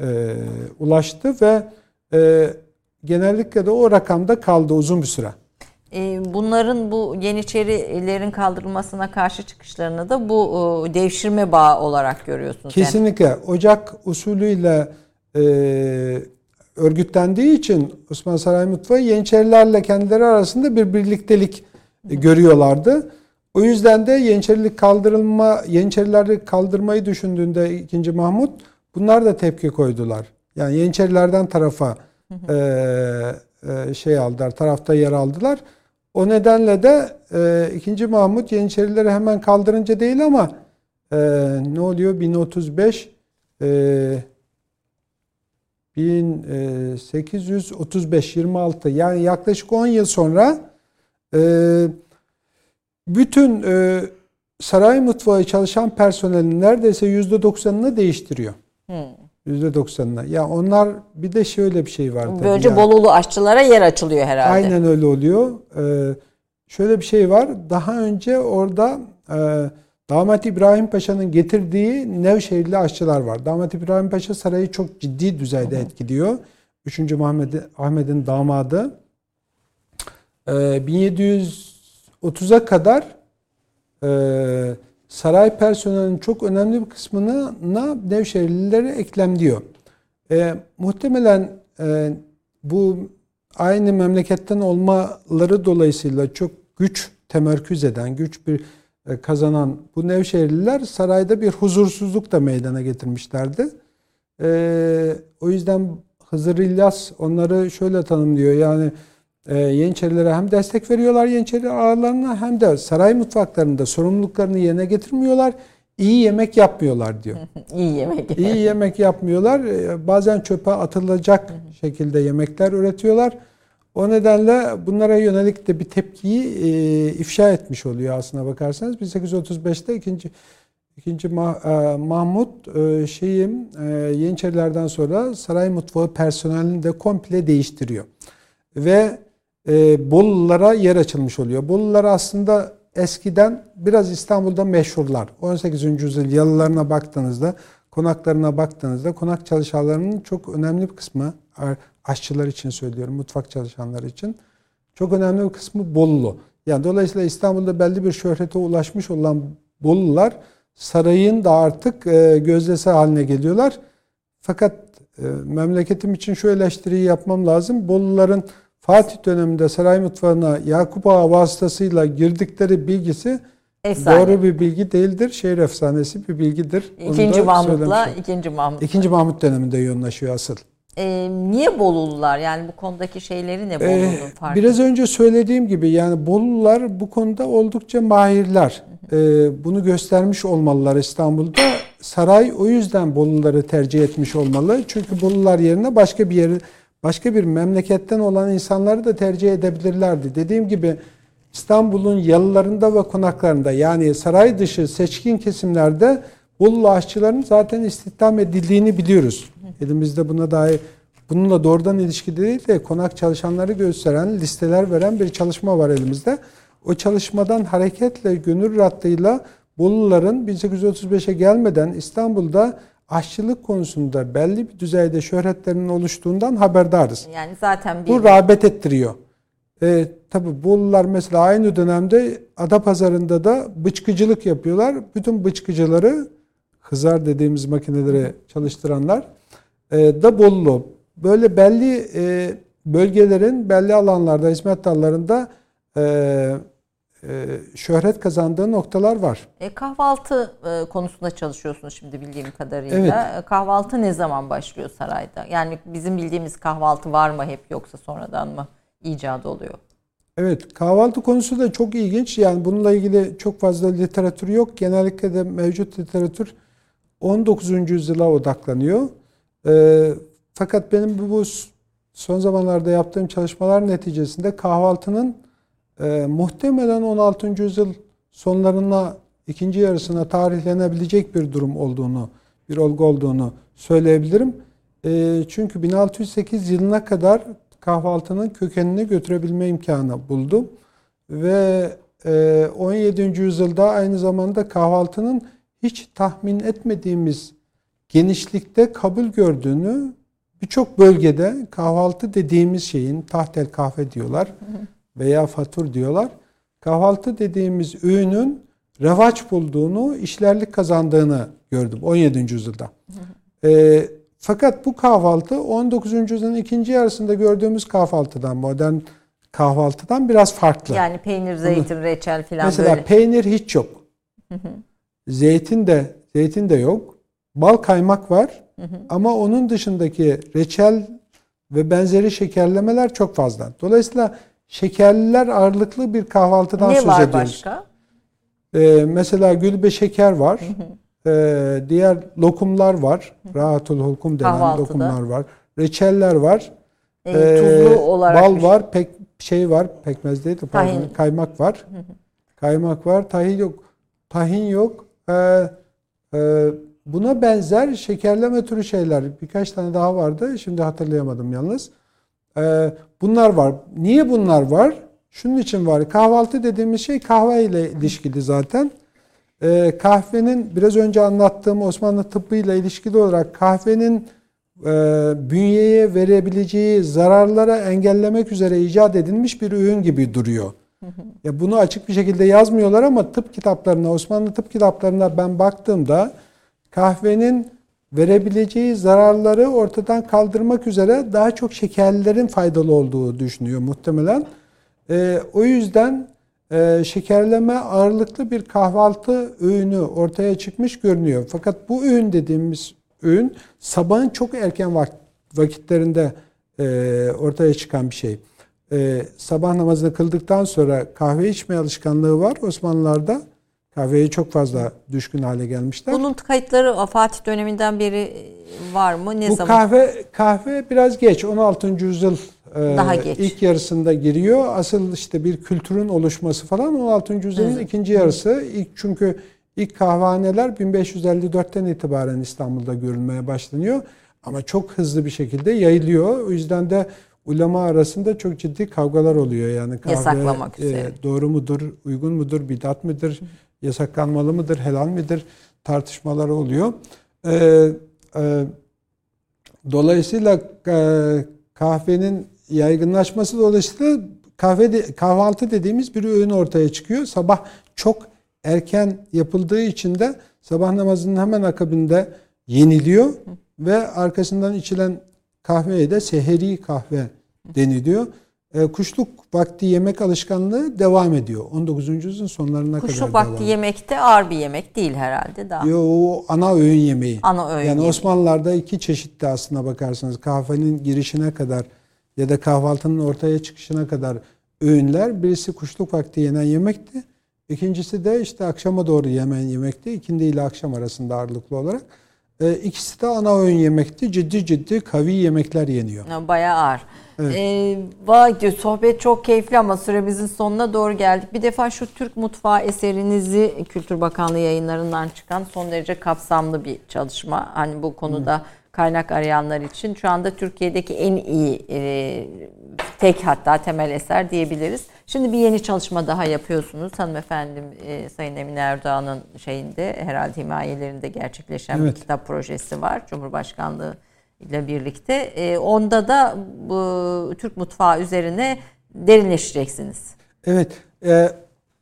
e, ulaştı ve e, genellikle de o rakamda kaldı uzun bir süre. Ee, bunların bu Yeniçerilerin kaldırılmasına karşı çıkışlarını da bu e, devşirme bağı olarak görüyorsunuz. Kesinlikle. Yani. Ocak usulüyle e, örgütlendiği için Osmanlı Saray Mutfağı Yeniçerilerle kendileri arasında bir birliktelik e, görüyorlardı. O yüzden de Yeniçerilik kaldırılma, Yeniçerileri kaldırmayı düşündüğünde 2. Mahmut bunlar da tepki koydular. Yani Yeniçerilerden tarafa e, şey aldılar, tarafta yer aldılar. O nedenle de e, 2. Mahmut Yeniçerileri hemen kaldırınca değil ama e, ne oluyor 1035 e, 1835 26 yani yaklaşık 10 yıl sonra e, bütün e, saray mutfağı çalışan personelin neredeyse %90'ını değiştiriyor. Hmm. %90'ına. Ya onlar bir de şöyle bir şey var. Böylece yani. Bolulu aşçılara yer açılıyor herhalde. Aynen öyle oluyor. Ee, şöyle bir şey var. Daha önce orada e, Damat İbrahim Paşa'nın getirdiği Nevşehirli aşçılar var. Damat İbrahim Paşa sarayı çok ciddi düzeyde etkiliyor. 3. Muhammed Ahmet'in damadı. Ee, 1730'a kadar e, saray personelinin çok önemli bir kısmını Nevşehirlilere eklemliyor. E, muhtemelen e, bu aynı memleketten olmaları dolayısıyla çok güç temerküz eden, güç bir e, kazanan bu Nevşehirliler sarayda bir huzursuzluk da meydana getirmişlerdi. E, o yüzden Hızır İlyas onları şöyle tanımlıyor. Yani e, Yeniçerilere hem destek veriyorlar Yeniçeri ağalarına hem de saray mutfaklarında sorumluluklarını yerine getirmiyorlar. İyi yemek yapmıyorlar diyor. (laughs) İyi yemek. İyi yemek yapmıyorlar. Bazen çöpe atılacak şekilde yemekler üretiyorlar. O nedenle bunlara yönelik de bir tepkiyi e, ifşa etmiş oluyor aslına bakarsanız. 1835'te ikinci ikinci Mah, e, Mahmut e, şeyim e, Yeniçerilerden sonra saray mutfağı personelini de komple değiştiriyor. Ve e, yer açılmış oluyor. Bolular aslında eskiden biraz İstanbul'da meşhurlar. 18. yüzyıl yalılarına baktığınızda, konaklarına baktığınızda konak çalışanlarının çok önemli bir kısmı aşçılar için söylüyorum, mutfak çalışanları için çok önemli bir kısmı Bolulu. Yani dolayısıyla İstanbul'da belli bir şöhrete ulaşmış olan Bolular sarayın da artık e, gözdesi haline geliyorlar. Fakat e, memleketim için şu eleştiriyi yapmam lazım. Boluların Fatih döneminde saray mutfağına Yakup Ağa vasıtasıyla girdikleri bilgisi Efsane. doğru bir bilgi değildir. Şehir efsanesi bir bilgidir. İkinci Mahmut'la ikinci Mahmut. İkinci Mahmut döneminde yoğunlaşıyor asıl. Ee, niye Bolulular? Yani bu konudaki şeyleri ne Bolu'nun ee, farkı? Biraz önce söylediğim gibi yani Bolulular bu konuda oldukça mahirler. Ee, bunu göstermiş olmalılar İstanbul'da. Saray o yüzden Boluları tercih etmiş olmalı. Çünkü Bolular yerine başka bir yeri başka bir memleketten olan insanları da tercih edebilirlerdi. Dediğim gibi İstanbul'un yalılarında ve konaklarında yani saray dışı seçkin kesimlerde Bolu aşçıların zaten istihdam edildiğini biliyoruz. Elimizde buna dair bununla doğrudan ilişki değil de konak çalışanları gösteren listeler veren bir çalışma var elimizde. O çalışmadan hareketle gönül rahatlığıyla Boluların 1835'e gelmeden İstanbul'da aşçılık konusunda belli bir düzeyde şöhretlerinin oluştuğundan haberdarız. Yani zaten bir... Bu rağbet ettiriyor. E, tabi Bolular mesela aynı dönemde Adapazarı'nda da bıçkıcılık yapıyorlar. Bütün bıçkıcıları hızar dediğimiz makineleri çalıştıranlar e, da Bollu. Böyle belli e, bölgelerin belli alanlarda, hizmet dallarında e, şöhret kazandığı noktalar var. E, kahvaltı e, konusunda çalışıyorsunuz şimdi bildiğim kadarıyla. Evet. E, kahvaltı ne zaman başlıyor sarayda? Yani bizim bildiğimiz kahvaltı var mı hep yoksa sonradan mı icat oluyor? Evet kahvaltı konusu da çok ilginç. Yani bununla ilgili çok fazla literatür yok. Genellikle de mevcut literatür 19. yüzyıla odaklanıyor. E, fakat benim bu son zamanlarda yaptığım çalışmalar neticesinde kahvaltının e, muhtemelen 16. yüzyıl sonlarına ikinci yarısına tarihlenebilecek bir durum olduğunu, bir olgu olduğunu söyleyebilirim. E, çünkü 1608 yılına kadar kahvaltının kökenini götürebilme imkanı buldum. Ve e, 17. yüzyılda aynı zamanda kahvaltının hiç tahmin etmediğimiz genişlikte kabul gördüğünü birçok bölgede kahvaltı dediğimiz şeyin tahtel kahve diyorlar veya fatur diyorlar. Kahvaltı dediğimiz öğünün revaç bulduğunu, işlerlik kazandığını gördüm 17. yüzyılda. E, fakat bu kahvaltı 19. yüzyılın ikinci yarısında gördüğümüz kahvaltıdan, modern kahvaltıdan biraz farklı. Yani peynir, zeytin, reçel falan Mesela böyle. peynir hiç yok. Zeytin de zeytin de yok. Bal kaymak var. Ama onun dışındaki reçel ve benzeri şekerlemeler çok fazla. Dolayısıyla şekerliler ağırlıklı bir kahvaltıdan ne söz ediyoruz. Ne var başka? Ee, mesela gülbe şeker var. Ee, diğer lokumlar var. Rahatul hulkum denen Kahvaltıda. lokumlar var. Reçeller var. E, tuzlu olarak bal var, pek şey var, pekmez değil de pardon, kaymak var. Kaymak var, tahin yok. Tahin yok. Ee, e, buna benzer şekerleme türü şeyler birkaç tane daha vardı. Şimdi hatırlayamadım yalnız. Ee, bunlar var. Niye bunlar var? Şunun için var. Kahvaltı dediğimiz şey kahve ile ilişkili zaten. Ee, kahvenin biraz önce anlattığım Osmanlı tıbbı ile ilişkili olarak kahvenin e, bünyeye verebileceği zararlara engellemek üzere icat edilmiş bir ürün gibi duruyor. (laughs) Ya bunu açık bir şekilde yazmıyorlar ama tıp kitaplarına, Osmanlı tıp kitaplarına ben baktığımda kahvenin verebileceği zararları ortadan kaldırmak üzere daha çok şekerlerin faydalı olduğu düşünüyor muhtemelen. E, o yüzden e, şekerleme ağırlıklı bir kahvaltı öğünü ortaya çıkmış görünüyor. Fakat bu öğün dediğimiz öğün sabahın çok erken vakitlerinde e, ortaya çıkan bir şey. E, sabah namazını kıldıktan sonra kahve içme alışkanlığı var Osmanlılarda. Kahveye çok fazla düşkün hale gelmişler. Bunun kayıtları Fatih döneminden beri var mı? Ne Bu zaman? kahve kahve biraz geç 16. yüzyıl Daha geç. ilk yarısında giriyor. Asıl işte bir kültürün oluşması falan 16. yüzyılın evet. ikinci yarısı. İlk çünkü ilk kahvehaneler 1554'ten itibaren İstanbul'da görülmeye başlanıyor. Ama çok hızlı bir şekilde yayılıyor. O yüzden de ulema arasında çok ciddi kavgalar oluyor. Yani kahve Yasaklamak e, doğru mudur, uygun mudur, bidat mıdır, yasaklanmalı mıdır, helal midir tartışmaları oluyor. Ee, e, dolayısıyla e, kahvenin yaygınlaşması dolayısıyla kahve de, kahvaltı dediğimiz bir öğün ortaya çıkıyor. Sabah çok erken yapıldığı için de sabah namazının hemen akabinde yeniliyor ve arkasından içilen kahveye de seheri kahve deniliyor. E, kuşluk vakti yemek alışkanlığı devam ediyor. 19. yüzyılın sonlarına kuşluk kadar devam Kuşluk vakti yemek de ağır bir yemek değil herhalde daha. Yo, o ana öğün yemeği. Ana öğün Yani yemeği. Osmanlılar'da iki çeşitte aslına bakarsanız kahvenin girişine kadar ya da kahvaltının ortaya çıkışına kadar öğünler. Birisi kuşluk vakti yenen yemekti. İkincisi de işte akşama doğru yemen yemekti. İkindi ile akşam arasında ağırlıklı olarak. E, ikisi de ana öğün yemekti. Ciddi ciddi kavi yemekler yeniyor. Bayağı ağır. Evet. Ee, vay sohbet çok keyifli ama süremizin sonuna doğru geldik. Bir defa şu Türk mutfağı eserinizi Kültür Bakanlığı yayınlarından çıkan son derece kapsamlı bir çalışma. Hani bu konuda Hı. Kaynak arayanlar için şu anda Türkiye'deki en iyi e, tek hatta temel eser diyebiliriz. Şimdi bir yeni çalışma daha yapıyorsunuz. Hanımefendim e, Sayın Emine Erdoğan'ın şeyinde herhalde himayelerinde gerçekleşen evet. bir kitap projesi var. Cumhurbaşkanlığı ile birlikte. E, onda da bu Türk mutfağı üzerine derinleşeceksiniz. Evet. E,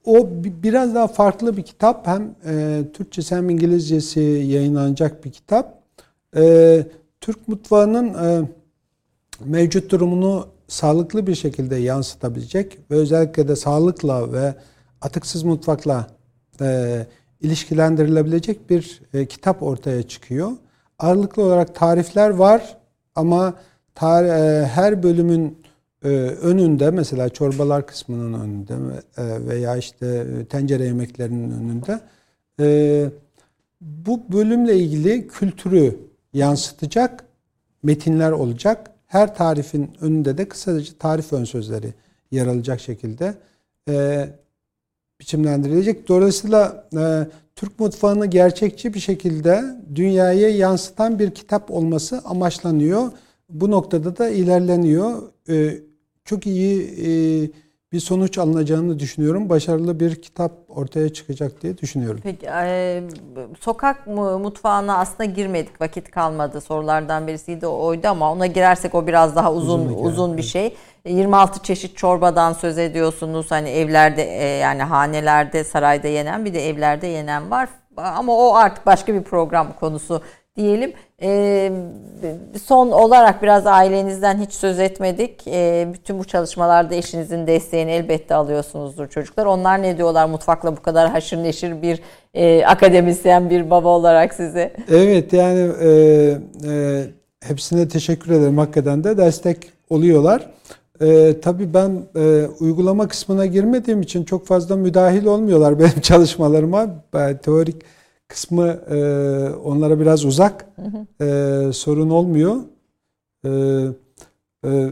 o biraz daha farklı bir kitap. Hem e, Türkçesi hem İngilizcesi yayınlanacak bir kitap. E, Türk mutfağının e, mevcut durumunu sağlıklı bir şekilde yansıtabilecek ve özellikle de sağlıkla ve atıksız mutfakla e, ilişkilendirilebilecek bir e, kitap ortaya çıkıyor. Ağırlıklı olarak tarifler var ama tar e, her bölümün e, önünde mesela çorbalar kısmının önünde e, veya işte tencere yemeklerinin önünde e, bu bölümle ilgili kültürü yansıtacak metinler olacak. Her tarifin önünde de kısaca tarif ön sözleri yer alacak şekilde e, biçimlendirilecek. Dolayısıyla e, Türk mutfağını gerçekçi bir şekilde dünyaya yansıtan bir kitap olması amaçlanıyor. Bu noktada da ilerleniyor. Ee, çok iyi e, bir sonuç alınacağını düşünüyorum. Başarılı bir kitap ortaya çıkacak diye düşünüyorum. Peki, e, sokak mutfağına aslında girmedik. Vakit kalmadı. Sorulardan birisiydi oydu ama ona girersek o biraz daha uzun uzun, uzun bir şey. 26 çeşit çorbadan söz ediyorsunuz. Hani evlerde e, yani hanelerde, sarayda yenen bir de evlerde yenen var. Ama o artık başka bir program konusu diyelim. E, son olarak biraz ailenizden hiç söz etmedik. E, bütün bu çalışmalarda eşinizin desteğini elbette alıyorsunuzdur çocuklar. Onlar ne diyorlar mutfakla bu kadar haşır neşir bir akademisyen bir baba olarak size? Evet yani e, e, hepsine teşekkür ederim. Hakikaten de destek oluyorlar. E, tabii ben e, uygulama kısmına girmediğim için çok fazla müdahil olmuyorlar (laughs) benim çalışmalarıma. Ben, teorik kısmı e, onlara biraz uzak. Hı hı. E, sorun olmuyor. E, e,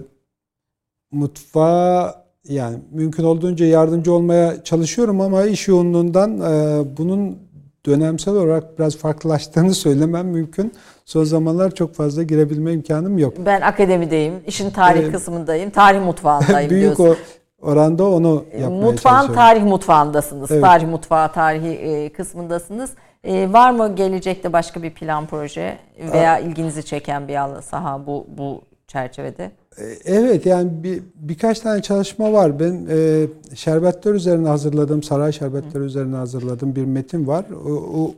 mutfağa yani mümkün olduğunca yardımcı olmaya çalışıyorum ama iş yoğunluğundan e, bunun dönemsel olarak biraz farklılaştığını (laughs) söylemem mümkün. Son zamanlar çok fazla girebilme imkanım yok. Ben akademideyim, işin tarih ee, kısmındayım, tarih mutfağındayım (laughs) büyük diyorsun. o oranda onu yapmaya Mutfağın tarih mutfağındasınız. Evet. Tarih mutfağı, tarihi e, kısmındasınız. E, var mı gelecekte başka bir plan proje veya ilginizi çeken bir saha bu bu çerçevede? E, evet yani bir, birkaç tane çalışma var. Ben e, şerbetler üzerine hazırladığım, saray şerbetleri üzerine hazırladığım bir metin var. O, o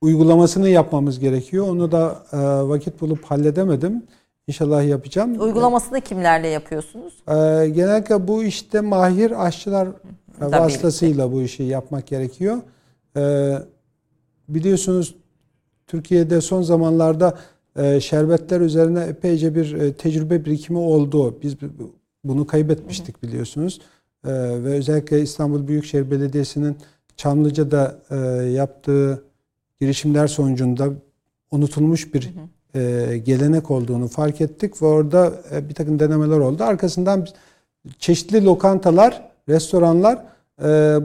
uygulamasını yapmamız gerekiyor. Onu da e, vakit bulup halledemedim. İnşallah yapacağım. Uygulamasını kimlerle yapıyorsunuz? E, genellikle bu işte mahir aşçılar Tabii vasıtasıyla işte. bu işi yapmak gerekiyor. E, biliyorsunuz Türkiye'de son zamanlarda e, şerbetler üzerine epeyce bir e, tecrübe birikimi oldu. Biz bunu kaybetmiştik biliyorsunuz. E, ve özellikle İstanbul Büyükşehir Belediyesi'nin Çamlıca'da yaptığı girişimler sonucunda unutulmuş bir gelenek olduğunu fark ettik ve orada bir takım denemeler oldu. Arkasından çeşitli lokantalar, restoranlar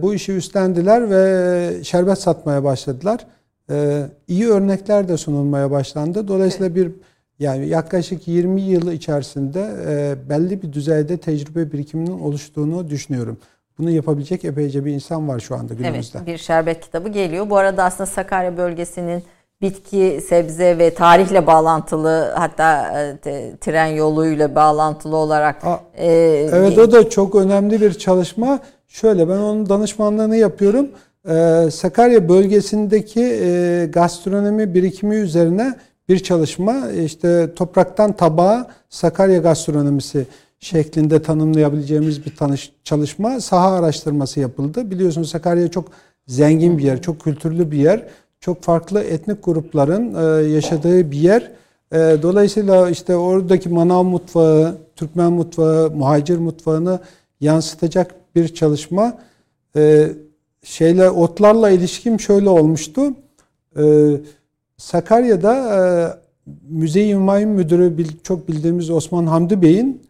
bu işi üstlendiler ve şerbet satmaya başladılar. E, iyi örnekler de sunulmaya başlandı. Dolayısıyla bir yani yaklaşık 20 yıl içerisinde e, belli bir düzeyde tecrübe birikiminin oluştuğunu düşünüyorum. Bunu yapabilecek epeyce bir insan var şu anda günümüzde. Evet bir şerbet kitabı geliyor. Bu arada aslında Sakarya bölgesinin bitki, sebze ve tarihle bağlantılı hatta e, tren yoluyla bağlantılı olarak. A, e, evet o da çok önemli bir çalışma. Şöyle ben onun danışmanlığını yapıyorum. Ee, Sakarya bölgesindeki e, gastronomi birikimi üzerine bir çalışma işte topraktan tabağa Sakarya gastronomisi şeklinde tanımlayabileceğimiz bir tanış, çalışma saha araştırması yapıldı. Biliyorsunuz Sakarya çok zengin bir yer, çok kültürlü bir yer. Çok farklı etnik grupların e, yaşadığı bir yer. E, dolayısıyla işte oradaki manav mutfağı, Türkmen mutfağı, muhacir mutfağını yansıtacak bir çalışma. E, şeyle otlarla ilişkim şöyle olmuştu. Sakarya'da Müze-i Humayun Müdürü çok bildiğimiz Osman Hamdi Bey'in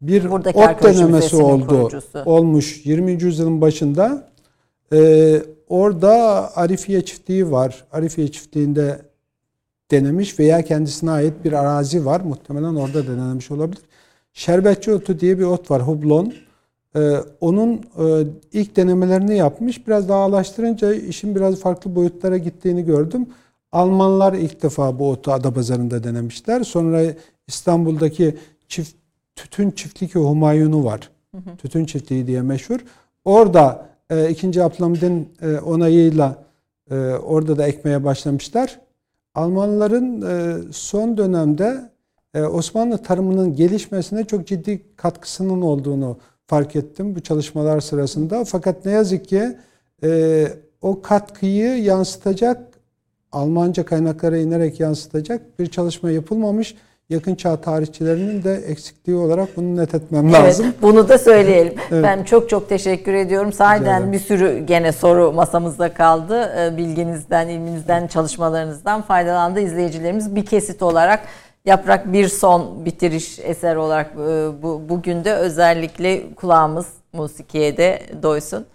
bir Buradaki ot denemesi oldu. Kurucusu. Olmuş 20. yüzyılın başında. Ee, orada Arifiye çiftliği var. Arifiye çiftliğinde denemiş veya kendisine ait bir arazi var. Muhtemelen orada denemiş olabilir. Şerbetçi otu diye bir ot var. Hublon. Ee, onun e, ilk denemelerini yapmış. Biraz daha ağlaştırınca işin biraz farklı boyutlara gittiğini gördüm. Almanlar ilk defa bu otu Adapazarı'nda denemişler. Sonra İstanbul'daki çift tütün çiftlik Humayun'u var. Hı hı. Tütün çiftliği diye meşhur. Orada e, 2. Abdülhamid'in e, onayıyla e, orada da ekmeye başlamışlar. Almanların e, son dönemde e, Osmanlı tarımının gelişmesine çok ciddi katkısının olduğunu fark ettim bu çalışmalar sırasında. Fakat ne yazık ki e, o katkıyı yansıtacak Almanca kaynaklara inerek yansıtacak bir çalışma yapılmamış yakın çağ tarihçilerinin de eksikliği olarak bunu net etmem evet, lazım. Bunu da söyleyelim. (laughs) evet. Ben çok çok teşekkür ediyorum. Sahiden bir sürü gene soru masamızda kaldı. Ee, bilginizden, ilminizden, çalışmalarınızdan faydalandı izleyicilerimiz. Bir kesit olarak Yaprak bir son bitiriş eser olarak e, bu, bugün de özellikle kulağımız musikiye de doysun.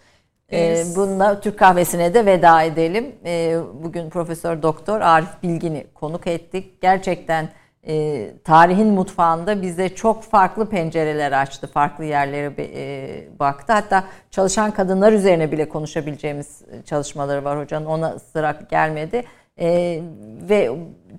Ee, bununla Türk kahvesine de veda edelim. Ee, bugün Profesör Doktor Arif Bilgin'i konuk ettik. Gerçekten e, tarihin mutfağında bize çok farklı pencereler açtı, farklı yerlere e, baktı. Hatta çalışan kadınlar üzerine bile konuşabileceğimiz çalışmaları var hocanın. Ona sıra gelmedi. E, ve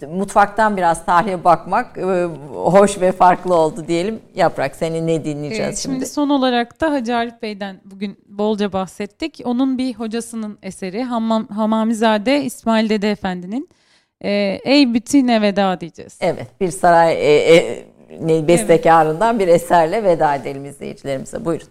mutfaktan biraz tarihe bakmak e, hoş ve farklı oldu diyelim. Yaprak seni ne dinleyeceğiz evet, şimdi? Şimdi son olarak da Hacı Arif Bey'den bugün bolca bahsettik. Onun bir hocasının eseri Hammam, Hamamizade İsmail Dede Efendi'nin e, Ey bütüne veda diyeceğiz. Evet bir saray e, e, bestekarından evet. bir eserle veda edelim izleyicilerimize. Buyurun.